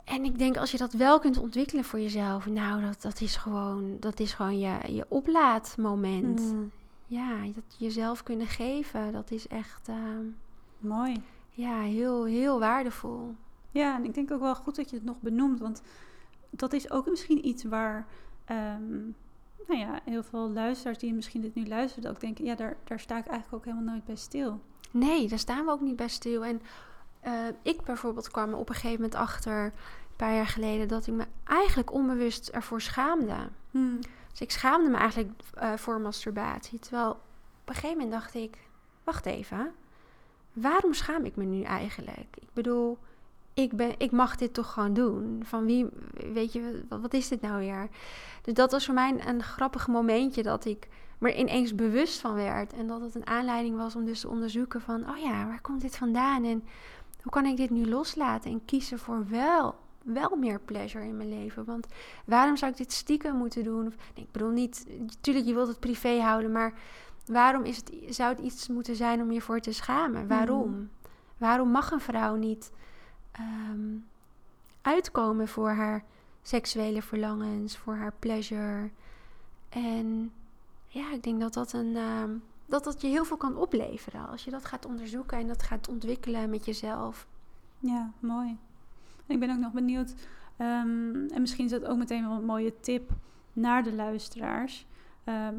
En ik denk als je dat wel kunt ontwikkelen voor jezelf, nou, dat, dat is gewoon, dat is gewoon je, je oplaadmoment. Mm, Ja, dat jezelf kunnen geven, dat is echt ehm, mooi. ja, heel, heel waardevol. Ja, en ik denk ook wel goed dat je het nog benoemt, want dat is ook misschien iets waar, ehm, nou ja, heel veel luisteraars die misschien dit nu luisteren ook denken, ja, daar, daar sta ik eigenlijk ook helemaal nooit bij stil. Nee, daar staan we ook niet bij stil. En eh, ik bijvoorbeeld kwam op een gegeven moment achter, een paar jaar geleden, dat ik me eigenlijk onbewust ervoor schaamde. Hmm. Dus ik schaamde me eigenlijk eh, voor masturbatie. Terwijl op een gegeven moment dacht ik, wacht even, waarom schaam ik me nu eigenlijk? Ik bedoel, ik, ben, ik mag dit toch gewoon doen. Van wie, weet je, wat, is dit nou weer? Dus dat was voor mij een grappig momentje dat ik me ineens bewust van werd. En dat het een aanleiding was om dus te onderzoeken van, oh ja, waar komt dit vandaan? En hoe kan ik dit nu loslaten en kiezen voor wel, wel meer pleasure in mijn leven? Want waarom zou ik dit stiekem moeten doen? Of, nee, ik bedoel niet, natuurlijk je wilt het privé houden, maar waarom is het, zou het iets moeten zijn om je voor te schamen? Waarom? Mhm. Waarom mag een vrouw niet ehm, uitkomen voor haar seksuele verlangens, voor haar pleasure? En ja, ik denk dat dat een. ehm, dat dat je heel veel kan opleveren als je dat gaat onderzoeken en dat gaat ontwikkelen met jezelf. Ja, mooi. En ik ben ook nog benieuwd, ehm, en misschien is dat ook meteen wel een mooie tip naar de luisteraars. Ehm,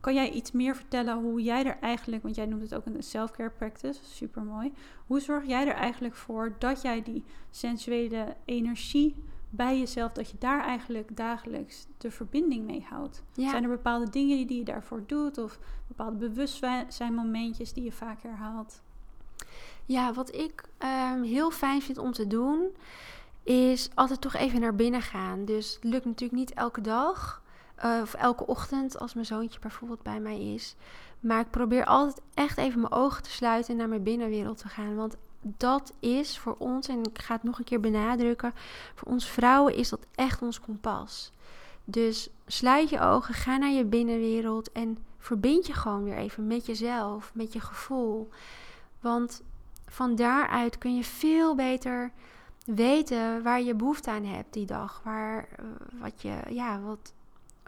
kan jij iets meer vertellen hoe jij er eigenlijk, want jij noemt het ook een self-care practice, super mooi. Hoe zorg jij er eigenlijk voor dat jij die sensuele energie bij jezelf, dat je daar eigenlijk dagelijks de verbinding mee houdt? Ja. Zijn er bepaalde dingen die je daarvoor doet of bepaalde bewustzijnmomentjes die je vaak herhaalt? Ja, wat ik ehm, heel fijn vind om te doen, is altijd toch even naar binnen gaan. Dus het lukt natuurlijk niet elke dag eh, of elke ochtend als mijn zoontje bijvoorbeeld bij mij is. Maar ik probeer altijd echt even mijn ogen te sluiten en naar mijn binnenwereld te gaan. Want dat is voor ons, en ik ga het nog een keer benadrukken, voor ons vrouwen is dat echt ons kompas. Dus sluit je ogen, ga naar je binnenwereld en verbind je gewoon weer even met jezelf, met je gevoel. Want van daaruit kun je veel beter weten waar je behoefte aan hebt die dag. Waar, eh, wat je, ja, wat,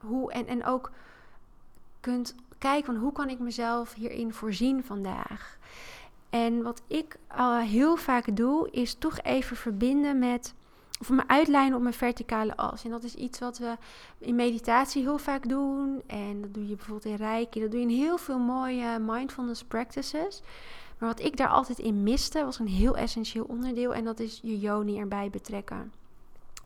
hoe, en, en ook kunt kijken van hoe kan ik mezelf hierin voorzien vandaag. En wat ik heel vaak doe, is toch even verbinden met, of me uitlijnen op mijn verticale as. En dat is iets wat we in meditatie heel vaak doen. En dat doe je bijvoorbeeld in Reiki. Dat doe je in heel veel mooie mindfulness practices. Maar wat ik daar altijd in miste, was een heel essentieel onderdeel. En dat is je yoni erbij betrekken.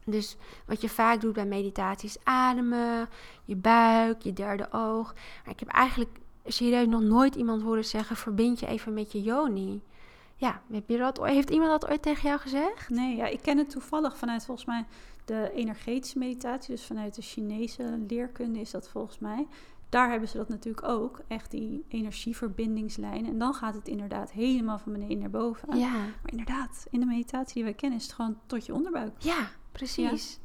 Dus wat je vaak doet bij meditatie is ademen, je buik, je derde oog. Maar ik heb eigenlijk serieus nog nooit iemand horen zeggen: verbind je even met je yoni. Ja, heb je dat, heeft iemand dat ooit tegen jou gezegd? Nee, ja, ik ken het toevallig vanuit volgens mij de energetische meditatie. Dus vanuit de Chinese leerkunde is dat volgens mij. Daar hebben ze dat natuurlijk ook. Echt die energieverbindingslijn. En dan gaat het inderdaad helemaal van beneden naar boven. Ja, Maar inderdaad, in de meditatie die wij kennen is het gewoon tot je onderbuik. ja, precies.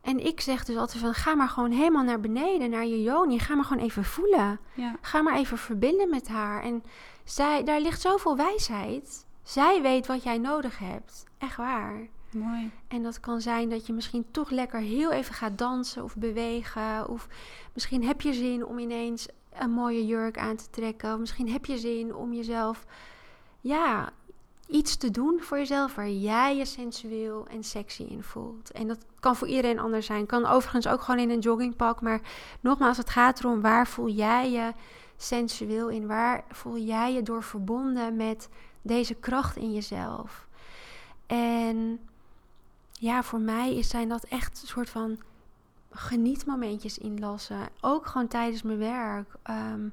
En ik zeg dus altijd van ga maar gewoon helemaal naar beneden, naar je yoni. Ga maar gewoon even voelen. Ja, Ga maar even verbinden met haar. En zij, daar ligt zoveel wijsheid. Zij weet wat jij nodig hebt. Echt waar. Mooi. En dat kan zijn dat je misschien toch lekker heel even gaat dansen of bewegen. Of misschien heb je zin om ineens een mooie jurk aan te trekken. Of misschien heb je zin om jezelf, ja, iets te doen voor jezelf waar jij je sensueel en sexy in voelt. En dat kan voor iedereen anders zijn. Kan overigens ook gewoon in een joggingpak. Maar nogmaals, het gaat erom waar voel jij je sensueel in? Waar voel jij je door verbonden met deze kracht in jezelf? En ja, voor mij is, zijn dat echt een soort van genietmomentjes inlassen. Ook gewoon tijdens mijn werk. Ehm,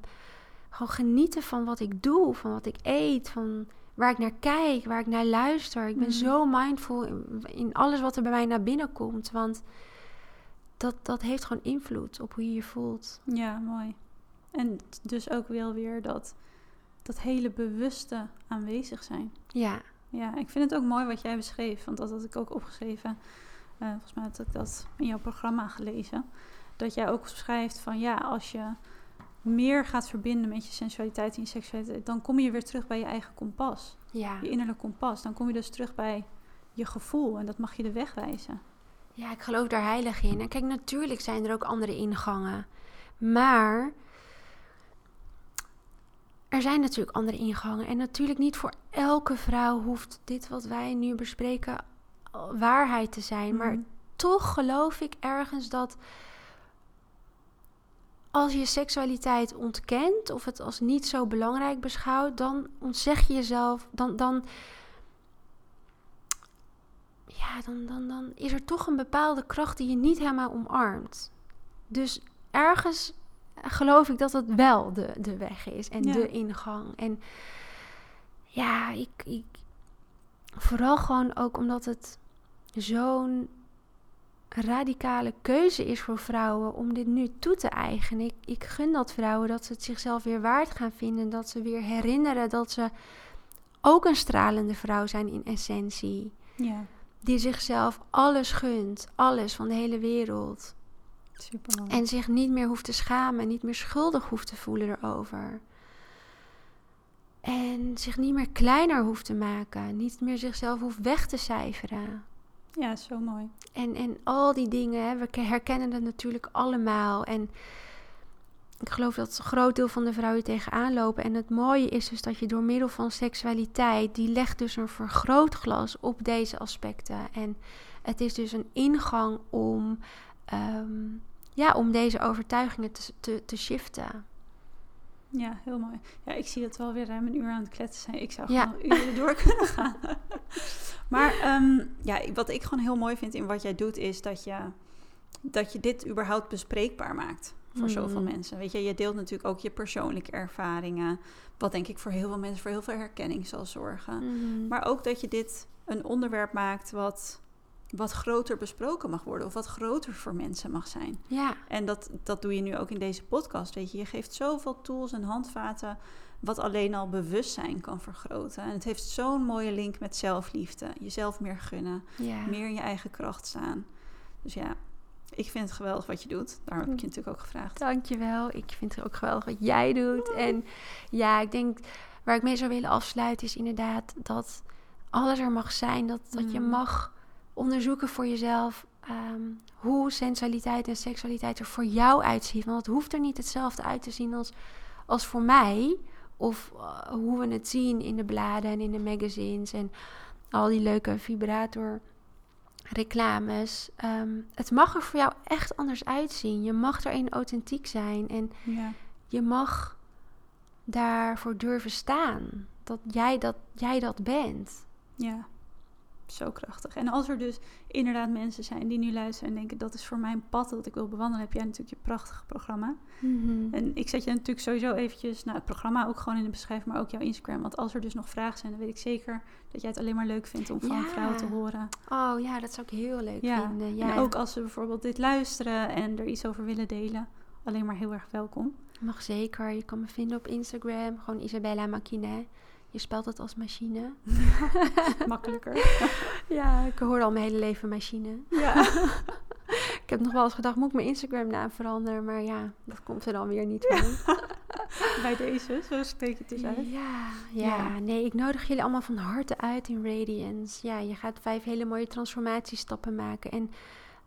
gewoon genieten van wat ik doe, van wat ik eet, van waar ik naar kijk, waar ik naar luister. Ik ben Mhm. zo mindful in, in alles wat er bij mij naar binnen komt. Want dat, dat heeft gewoon invloed op hoe je je voelt. Ja, mooi. En dus ook wel weer dat, dat hele bewuste aanwezig zijn. Ja, Ja, ik vind het ook mooi wat jij beschreef, want dat had ik ook opgeschreven. volgens mij had ik dat in jouw programma gelezen, dat jij ook schrijft van ja, als je meer gaat verbinden met je sensualiteit en je seksualiteit, dan kom je weer terug bij je eigen kompas. Ja. Je innerlijk kompas. Dan kom je dus terug bij je gevoel en dat mag je de weg wijzen. Ja, ik geloof daar heilig in. En kijk, natuurlijk zijn er ook andere ingangen. Maar er zijn natuurlijk andere ingangen. En natuurlijk niet voor elke vrouw hoeft dit wat wij nu bespreken waarheid te zijn. Maar Mhm. toch geloof ik ergens dat als je seksualiteit ontkent of het als niet zo belangrijk beschouwt, dan ontzeg je jezelf, dan, dan, ja, dan, dan, dan is er toch een bepaalde kracht die je niet helemaal omarmt. Dus ergens geloof ik dat het wel de, de weg is en Ja. de ingang. En ja, ik, ik, vooral gewoon ook omdat het zo'n radicale keuze is voor vrouwen om dit nu toe te eigenen. Ik, ik gun dat vrouwen dat ze het zichzelf weer waard gaan vinden. Dat ze weer herinneren dat ze ook een stralende vrouw zijn in essentie. Ja, Die zichzelf alles gunt, alles van de hele wereld. En zich niet meer hoeft te schamen, niet meer schuldig hoeft te voelen erover. En zich niet meer kleiner hoeft te maken, niet meer zichzelf hoeft weg te cijferen. Ja, zo mooi. En, en al die dingen, hè, we herkennen het natuurlijk allemaal. En ik geloof dat een groot deel van de vrouwen tegenaan lopen. En het mooie is dus dat je door middel van seksualiteit, die legt dus een vergrootglas op deze aspecten. En het is dus een ingang om, ehm, ja, om deze overtuigingen te, te, te shiften. Ja, heel mooi. Ja, ik zie dat we alweer ruim een uur aan het kletsen zijn. Ik zou Ja. gewoon uren door *laughs* kunnen gaan. maar ehm, ja, wat ik gewoon heel mooi vind in wat jij doet, is dat je, dat je dit überhaupt bespreekbaar maakt voor Mhm. zoveel mensen. Weet je, je deelt natuurlijk ook je persoonlijke ervaringen. Wat denk ik voor heel veel mensen voor heel veel herkenning zal zorgen. Mhm. Maar ook dat je dit een onderwerp maakt wat, wat groter besproken mag worden. Of wat groter voor mensen mag zijn. ja, En dat, dat doe je nu ook in deze podcast. Weet je, je geeft zoveel tools en handvaten. Wat alleen al bewustzijn kan vergroten. En het heeft zo'n mooie link met zelfliefde. Jezelf meer gunnen. ja. Meer in je eigen kracht staan. Dus ja, ik vind het geweldig wat je doet. Daarom heb ik je natuurlijk ook gevraagd. Dankjewel. Ik vind het ook geweldig wat jij doet. En ja, ik denk waar ik mee zou willen afsluiten is inderdaad dat alles er mag zijn. Dat, dat je Mhm. mag onderzoeken voor jezelf ehm, hoe sensualiteit en seksualiteit er voor jou uitziet. Want het hoeft er niet hetzelfde uit te zien als, als voor mij. Of eh, hoe we het zien in de bladen en in de magazines en al die leuke vibrator reclames. Ehm, het mag er voor jou echt anders uitzien. Je mag erin authentiek zijn en Ja, je mag daarvoor durven staan. Dat jij dat, jij dat bent. ja. Zo krachtig. En als er dus inderdaad mensen zijn die nu luisteren en denken... dat is voor mijn pad dat ik wil bewandelen... heb jij natuurlijk je prachtige programma. En ik zet je natuurlijk sowieso eventjes, nou het programma ook gewoon in de beschrijving, maar ook jouw Instagram. Want als er dus nog vragen zijn, dan weet ik zeker dat jij het alleen maar leuk vindt om van Ja. vrouwen te horen. Oh ja, dat zou ik heel leuk Ja, vinden. Ja, En ook als ze bijvoorbeeld dit luisteren en er iets over willen delen, alleen maar heel erg welkom. mag zeker. Je kan me vinden op Instagram. Gewoon Isabella Machine. Je spelt het als machine. *laughs* Makkelijker. *laughs* Ja, ik hoor al mijn hele leven machine. Ja. *laughs* Ik heb nog wel eens gedacht, moet ik mijn Instagram naam veranderen? Maar ja, dat komt er dan weer niet van. Bij deze, zo spreek je het dus uit. Ja, Ja. ja, nee, ik nodig jullie allemaal van harte uit in Radiance. Ja, je gaat vijf hele mooie transformatiestappen maken. En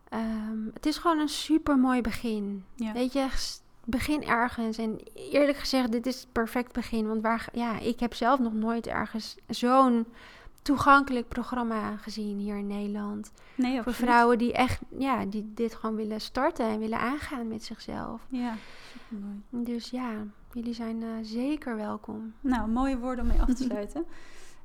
ehm, het is gewoon een super mooi begin. Ja. Weet je, begin ergens. En eerlijk gezegd, dit is het perfect begin. Want waar, ja, ik heb zelf nog nooit ergens zo'n toegankelijk programma gezien hier in Nederland. Nee, Voor vrouwen die echt, ja, die dit gewoon willen starten en willen aangaan met zichzelf. Ja, supermooi. Dus ja, jullie zijn eh, zeker welkom. Nou, mooie woorden om mee af te *laughs* sluiten.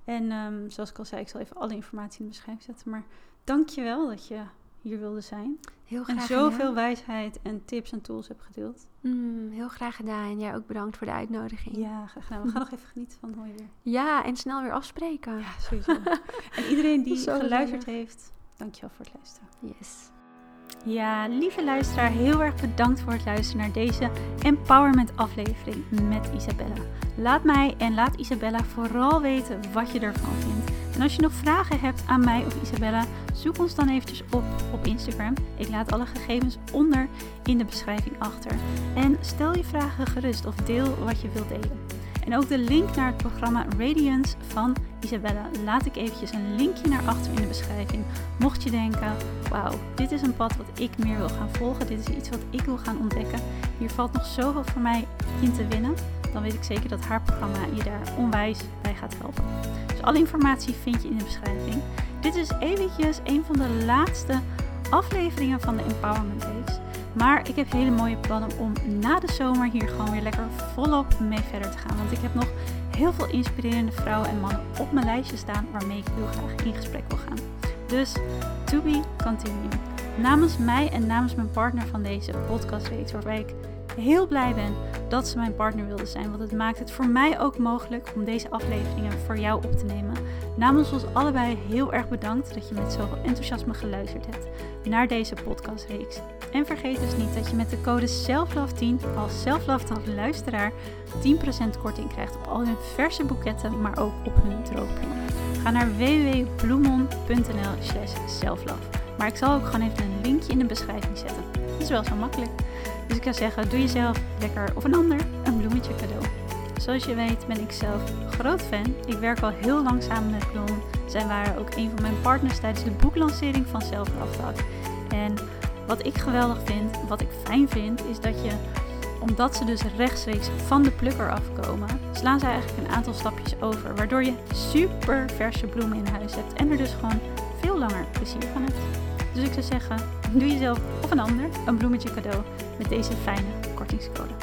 en ehm, zoals ik al zei, ik zal even alle informatie in de beschrijving zetten. Maar dank je wel dat je hier wilde zijn. Heel En graag zoveel gedaan. wijsheid en tips en tools hebt gedeeld. Mm, heel graag gedaan. En jij ook bedankt voor de uitnodiging. Ja, graag gedaan. We gaan nog even genieten van het mooie weer. Ja, en snel weer afspreken. Ja, sowieso. en iedereen die *laughs* geluisterd gezellig. heeft, dankjewel voor het luisteren. Yes. Ja, lieve luisteraar, heel erg bedankt voor het luisteren naar deze Empowerment aflevering met Isabella. Laat mij en laat Isabella vooral weten wat je ervan vindt. En als je nog vragen hebt aan mij of Isabella, zoek ons dan eventjes op op Instagram. Ik laat alle gegevens onder in de beschrijving achter. En stel je vragen gerust of deel wat je wilt delen. En ook de link naar het programma Radiance van Isabella laat ik eventjes een linkje naar achter in de beschrijving. Mocht je denken, wauw, dit is een pad wat ik meer wil gaan volgen, dit is iets wat ik wil gaan ontdekken. Hier valt nog zoveel voor mij in te winnen. Dan weet ik zeker dat haar programma je daar onwijs bij gaat helpen. Dus alle informatie vind je in de beschrijving. Dit is eventjes een van de laatste afleveringen van de Empowerment Days. Maar ik heb hele mooie plannen om na de zomer hier gewoon weer lekker volop mee verder te gaan. Want ik heb nog heel veel inspirerende vrouwen en mannen op mijn lijstje staan waarmee ik heel graag in gesprek wil gaan. Dus to be continued. Namens mij en namens mijn partner van deze podcastreeks, waarbij ik heel blij ben dat ze mijn partner wilde zijn. Want het maakt het voor mij ook mogelijk om deze afleveringen voor jou op te nemen. Namens ons allebei heel erg bedankt dat je met zoveel enthousiasme geluisterd hebt naar deze podcastreeks. En vergeet dus niet dat je met de code SELFLOVE10 als SELFLOVE luisteraar 10% korting krijgt op al hun verse boeketten, maar ook op hun droogbloemen. Ga naar www.bloemon.nl slash selflove. Maar ik zal ook gewoon even een linkje in de beschrijving zetten. Dat is wel zo makkelijk. Dus ik zou zeggen, doe jezelf lekker of een ander een bloemetje cadeau. Zoals je weet ben ik zelf groot fan. Ik werk al heel lang samen met Bloem. Zij waren ook een van mijn partners tijdens de boeklancering van Self En wat ik geweldig vind, wat ik fijn vind, is dat je, omdat ze dus rechtstreeks van de plukker afkomen, slaan ze eigenlijk een aantal stapjes over. Waardoor je super verse bloemen in huis hebt en er dus gewoon veel langer plezier van hebt. Dus ik zou zeggen, doe jezelf of een ander een bloemetje cadeau met deze fijne kortingscode.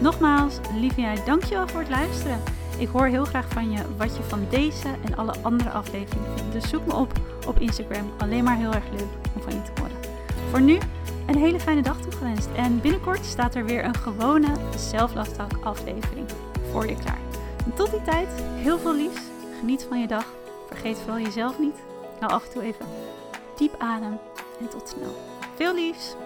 Nogmaals, lieve jij, dankjewel voor het luisteren. Ik hoor heel graag van je wat je van deze en alle andere afleveringen vindt. Dus zoek me op op Instagram. Alleen maar heel erg leuk om van je te horen. Voor nu een hele fijne dag toegewenst. En binnenkort staat er weer een gewone Self-Love aflevering voor je klaar. Tot die tijd, heel veel liefs. Geniet van je dag. Vergeet vooral jezelf niet. Nou af en toe even diep adem en tot snel. Veel liefs!